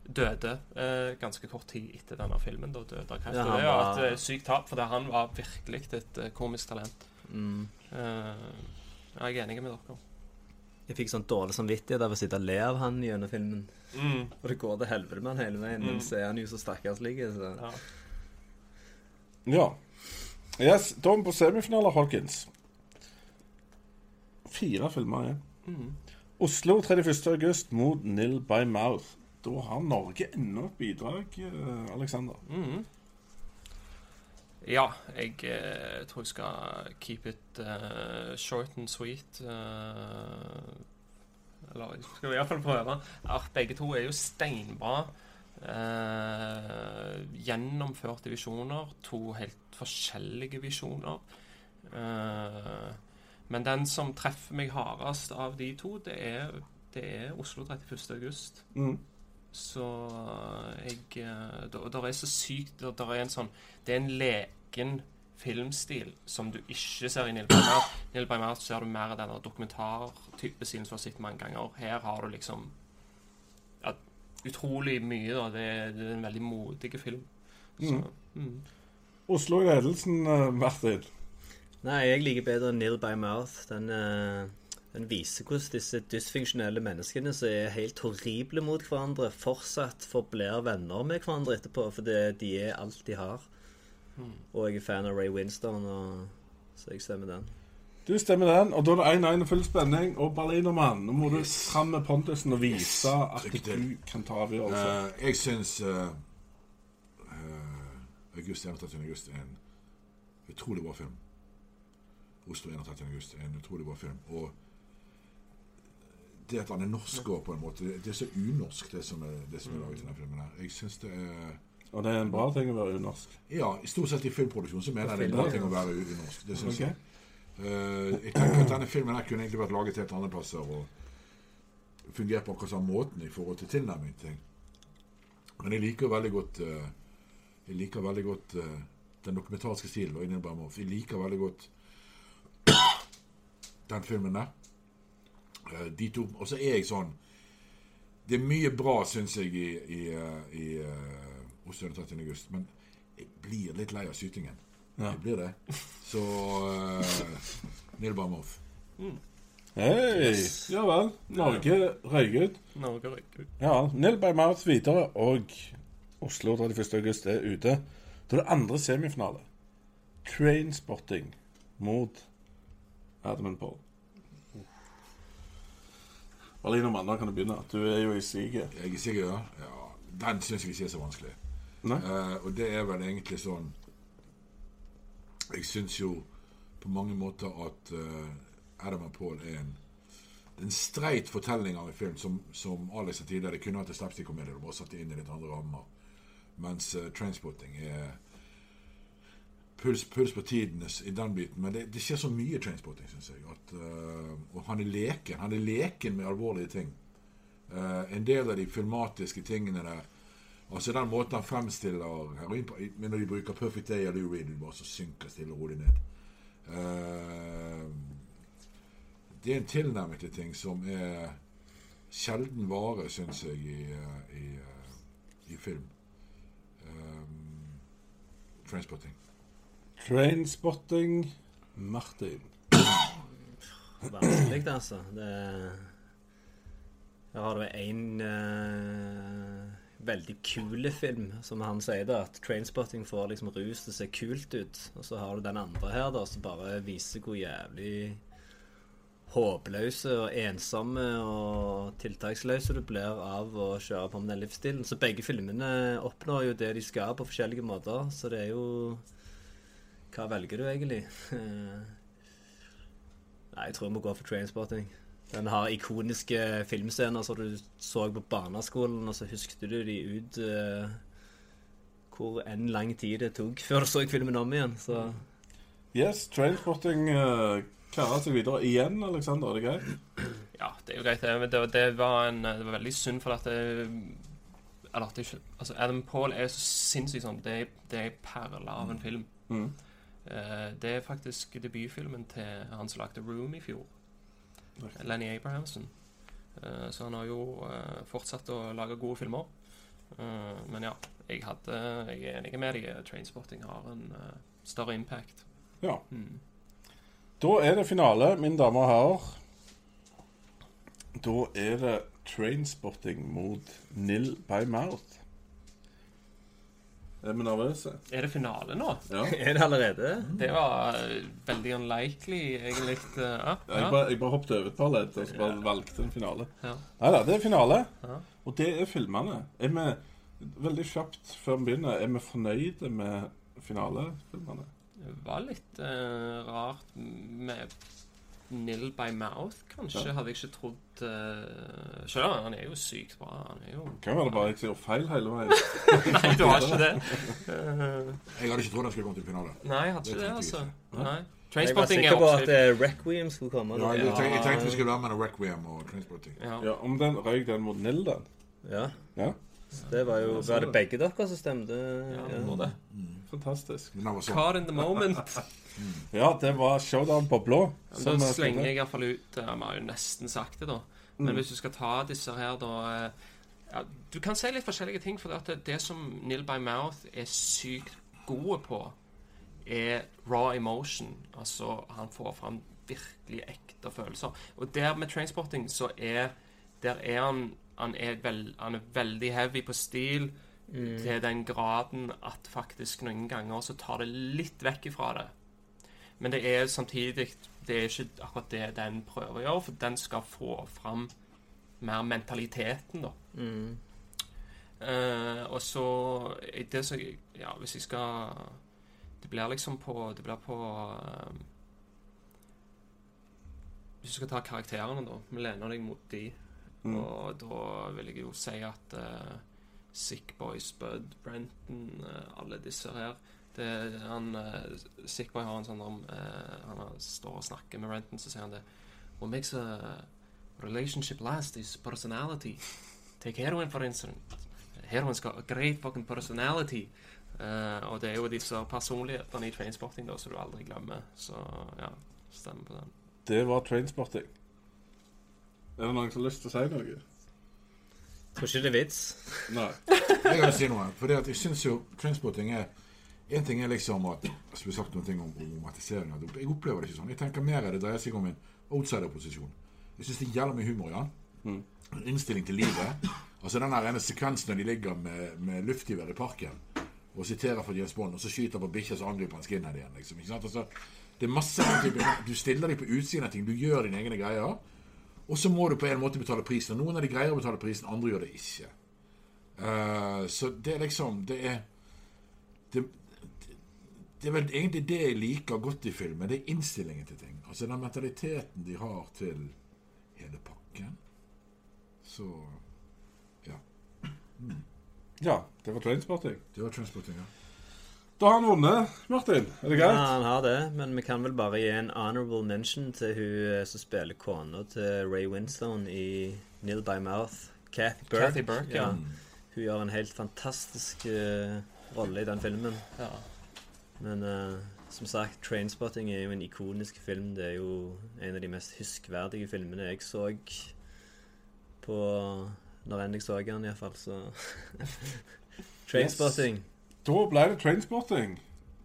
døde eh, ganske kort tid etter denne filmen. Da døde av kreft. Ja, det er jo var- et eh, sykt tap, for han var virkelig et eh, komisk talent. Mm. Eh, jeg er enig med dere. Jeg fikk sånn dårlig samvittighet av å sitte og le av han gjennom filmen. Mm. Og det går til helvete med han hele veien, men så er han jo så stakkarslig. Ja. Ja. Yes, da er vi på semifinaler, Holkins. Fire filmer igjen. Mm. Oslo 31. august mot Nil by Mouth. Da har Norge enda et bidrag, Aleksander. Alexander. Ja, jeg eh, tror jeg skal keep it uh, short and sweet. Uh, eller jeg skal i hvert fall prøve. Ja, begge to er jo steinbra. Uh, gjennomførte visjoner. To helt forskjellige visjoner. Uh, men den som treffer meg hardest av de to, det er, det er Oslo 31. august. Mm. Så jeg eh, da- er så sykt der, der er en sånn Det er en leken filmstil som du ikke ser i Neil by Mouth. Neil by Mouth ser du mer av denne dokumentartype siden som du har sett mange ganger. Her har du liksom ja, utrolig mye. da Det er, det er en veldig modig film. Så, mm. Oslo i ledelsen, eh, Martin. Nei, jeg liker bedre Neil by Mouth. Den, eh, den viser hvordan disse dysfunksjonelle menneskene som er helt horrible mot hverandre, fortsatt forblir venner med hverandre etterpå, for det, de er alt de har. Og jeg er fan av Ray Winston, og, så jeg stemmer den. Du stemmer den, og da er det 1-1 og full spenning. Og Berlinermann, nå må du fram med pontusen og vise at du kan ta avgjørelser. Uh, jeg syns uh, eh, August 31. august er en utrolig bra film. Oslo 31. august er en utrolig bra film. Og det at han er norsk òg, på en måte Det er så unorsk, det som er, det som er laget i denne filmen. her. Jeg synes det er Og det er en bra ting å være unorsk. Ja, i stort sett i filmproduksjon så mener jeg det er en bra ting å være unorsk. Det synes Ok. jeg. Uh, jeg tenker at denne filmen her kunne egentlig vært laget helt andre plasser og fungert på akkurat samme måten i forhold til tilnærming til ting. Men jeg liker veldig godt uh, Jeg liker veldig godt uh, den dokumentariske stilen. Jeg liker veldig godt den filmen der. Eh, de to. Og så er jeg sånn Det er mye bra, syns jeg, i, i, eh, i uh, Oslo 30. august. Men jeg blir litt lei av sytingen. Ja. Jeg blir det. Så uh, Neil Barmoff. Mm. Hei! Ja vel. Norge røyk ut. Norge ut. Ja, Nil by Mouth videre, og Oslo 31. august er ute. Da er det andre semifinale. Trainspotting mot Adam and Paul. Berlin og kan du begynne. Du er jo i siget. Jeg er sikker, ja. ja den syns jeg ikke er så vanskelig. Eh, og det er vel egentlig sånn Jeg syns jo på mange måter at uh, Adam og Paul er en en streit fortelling av en film som, som Alex sa tidligere. Kunne hatt en slapstick-komedie. Du bare satt det inn i litt andre rammer. Mens uh, Trainspotting er puls, puls på tiden i den biten. Men det, det skjer så mye Trainspotting, syns jeg. At, uh, og han er leken. Han er leken med alvorlige ting. Uh, en del av de filmatiske tingene der Altså den måten han fremstiller heroin på når de bruker Perfect Day eller Lou Reed, bare så synker stille og rolig ned. Uh, det er en tilnærming til ting som er sjelden vare, syns jeg, i, i, i film. Um, Transporting. Trainspotting Martin. Vanskelig, altså. Det Her har du en veldig kule film, som han sier da, at Trainspotting får liksom rus til å se kult ut. Og så har du den andre her, da, som bare viser hvor jævlig håpløse og ensomme og tiltaksløse du blir av å kjøre på med den livsstilen. Så begge filmene oppnår jo det de skal på forskjellige måter. Så det er jo Hva velger du egentlig? Nei, jeg tror jeg må gå for Trainspotting. Den har ikoniske filmscener som du så på barneskolen, og så husket du de ut uh, hvor enn lang tid det tok før du så filmen om igjen. Så Yes, Trainspotting uh, klarer seg videre igjen, Alexander. Er det greit? Ja, det er jo greit, det. Det, det, var, en, det var veldig synd, for at det eller at det ikke, altså Adam Paul er så sinnssykt sånn Det er, det er perle av en film. Mm. Eh, det er faktisk debutfilmen til han som lagde Room i fjor. Lenny Abrahamsen. Eh, så han har jo eh, fortsatt å lage gode filmer. Men ja, jeg, hadde, jeg er enig med deg. Trainspotting har en større impact. Ja. Mm. Da er det finale, mine damer og herrer. Da er det Trainspotting mot Nil by Mouth. Er vi nervøse? Er det finale nå? Ja. er det allerede? Det var eh, veldig unlikely, egentlig. Ja, ja, Jeg bare, jeg bare hoppet over et par ledd og så bare valgte en finale. Ja. Nei da, det er finale. Ja. Og det er filmene. Er vi Veldig kjapt før vi begynner, er vi fornøyde med finalefilmene? Det var litt uh, rart med Nil by Mouth, kanskje. Ja. Hadde jeg ikke trodd uh, Selv om han er jo sykt bra. Han er jo Kan være det bare jeg som gjør feil hele veien. Nei, du har ikke det. Jeg hadde ikke trodd han skulle komme til finale. nei, jeg hadde ikke det, det altså. Nei. Jeg var er sikker på at eh, Requiem skulle komme. Ja, jeg, tenkte, jeg tenkte vi skulle være med noe Requiem og Transporting. Ja. Ja, Om den røyk den mot Nil, den? Ja. Ja, Så Det var jo Var det. begge dere som stemte? Ja, det var det. Fantastisk. Sånn. Caught in the moment. Ja, det var showdown på blå. Vi slenger jeg iallfall ut eh, Vi har jo nesten sagt det, da. Mm. Men hvis du skal ta disse her, da eh, ja, Du kan si litt forskjellige ting, for det, det som Neil by Mouth er sykt gode på, er raw emotion. Altså, han får fram virkelig ekte følelser. Og der med Trainspotting så er Der er han han er, vel, han er veldig heavy på stil til den graden at faktisk noen ganger så tar det litt vekk ifra det. Men det er samtidig Det er ikke akkurat det den prøver å gjøre, for den skal få fram mer mentaliteten, da. Mm. Uh, og så det så Ja, hvis jeg skal Det blir liksom på Det blir på uh, Hvis du skal ta karakterene, da. Vi lener deg mot de. Mm. Og da vil jeg jo si at uh, Sick Boys, Bud, Brenton, eh, alle disse her det, han, uh, Sick Boy har en sånn om eh, Han har- står og snakker med Brenton, så sier han det What makes a relationship last is personality. Take heroin, for instance. Heroin's got a great fucking personality. Uh, og det er jo disse personlighetene i trainsporting da, som du aldri glemmer. Så ja, stemmer på den. Det var trainsporting. Er det noen som har lyst til å si noe? Tror ikke det er vits. Nei. Jeg vil si noe. For jeg syns jo Trainspotting er En ting er liksom at Som vi har sagt noen ting om romantisering. Jeg opplever det ikke sånn. Jeg tenker mer det dreier seg om en outsider-posisjon. Jeg syns det er jævla mye humor i den. En innstilling til livet. Altså den ene sekvensen når de ligger med, med luftgevær i parken og siterer for James Bond, og så skyter på bikkja, så angriper han skinhead igjen. Liksom, ikke sant? Altså, det er masse Du stiller deg på utsiden av ting. Du gjør dine egne greier. Og så må du på en måte betale prisen. Og Noen av de greier å betale prisen, andre gjør det ikke. Uh, så det er liksom Det er det, det er vel egentlig det jeg liker godt i filmen. Det er innstillingen til ting. Altså den mentaliteten de har til hele pakken. Så ja. Ja, det var transporting. Det var transporting, ja. Da har han vunnet, Martin. Er det greit? Ja, han har det, men vi kan vel bare gi en honorable mention til hun eh, som spiller kona til Ray Winstone i Neil by Mouth. Kathy Burke. Kathy Burke, ja. Hun gjør en helt fantastisk uh, rolle i den filmen. Ja. Men uh, som sagt, Trainspotting er jo en ikonisk film. Det er jo en av de mest huskverdige filmene jeg så på Når enn jeg så den, iallfall. Så Trainspotting. Da ble det trainspotting.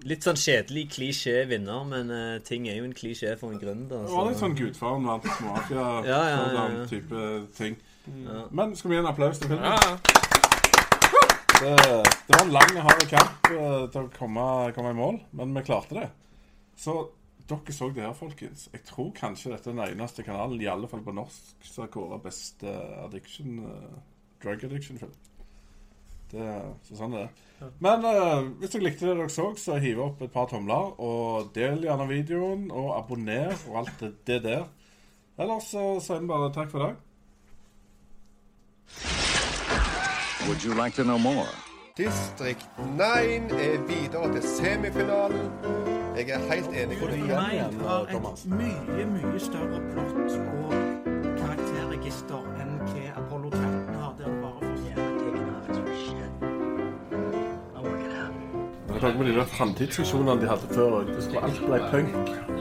Litt sånn kjedelig klisjé vinner, men uh, ting er jo en klisjé for en grunn. da Det var litt sånn gudfaren vant mafia, Ja, ja, ja, sådan ja. type ting. Ja. Men skal vi gi en applaus til filmen? Ja, Det, det var en lang, hard kamp uh, til å komme, komme i mål, men vi klarte det. Så dere så det her, folkens. Jeg tror kanskje dette er den eneste kanalen, i alle fall på norsk, som har kåra beste addiction, uh, drug addiction-film. Det, så sånn er det. Men uh, hvis dere likte det dere så, så hiv opp et par tomler, og del gjerne videoen, og abonner og alt det, det der. Ellers så sier vi bare takk for i dag. Would you like to know more? Distrikt 9 er videre til semifinalen. Jeg er helt enig med deg. Mind har et mye, mye større plott og Med tanke på de der framtidsvisjonene de hadde før, det skulle alt bli punk.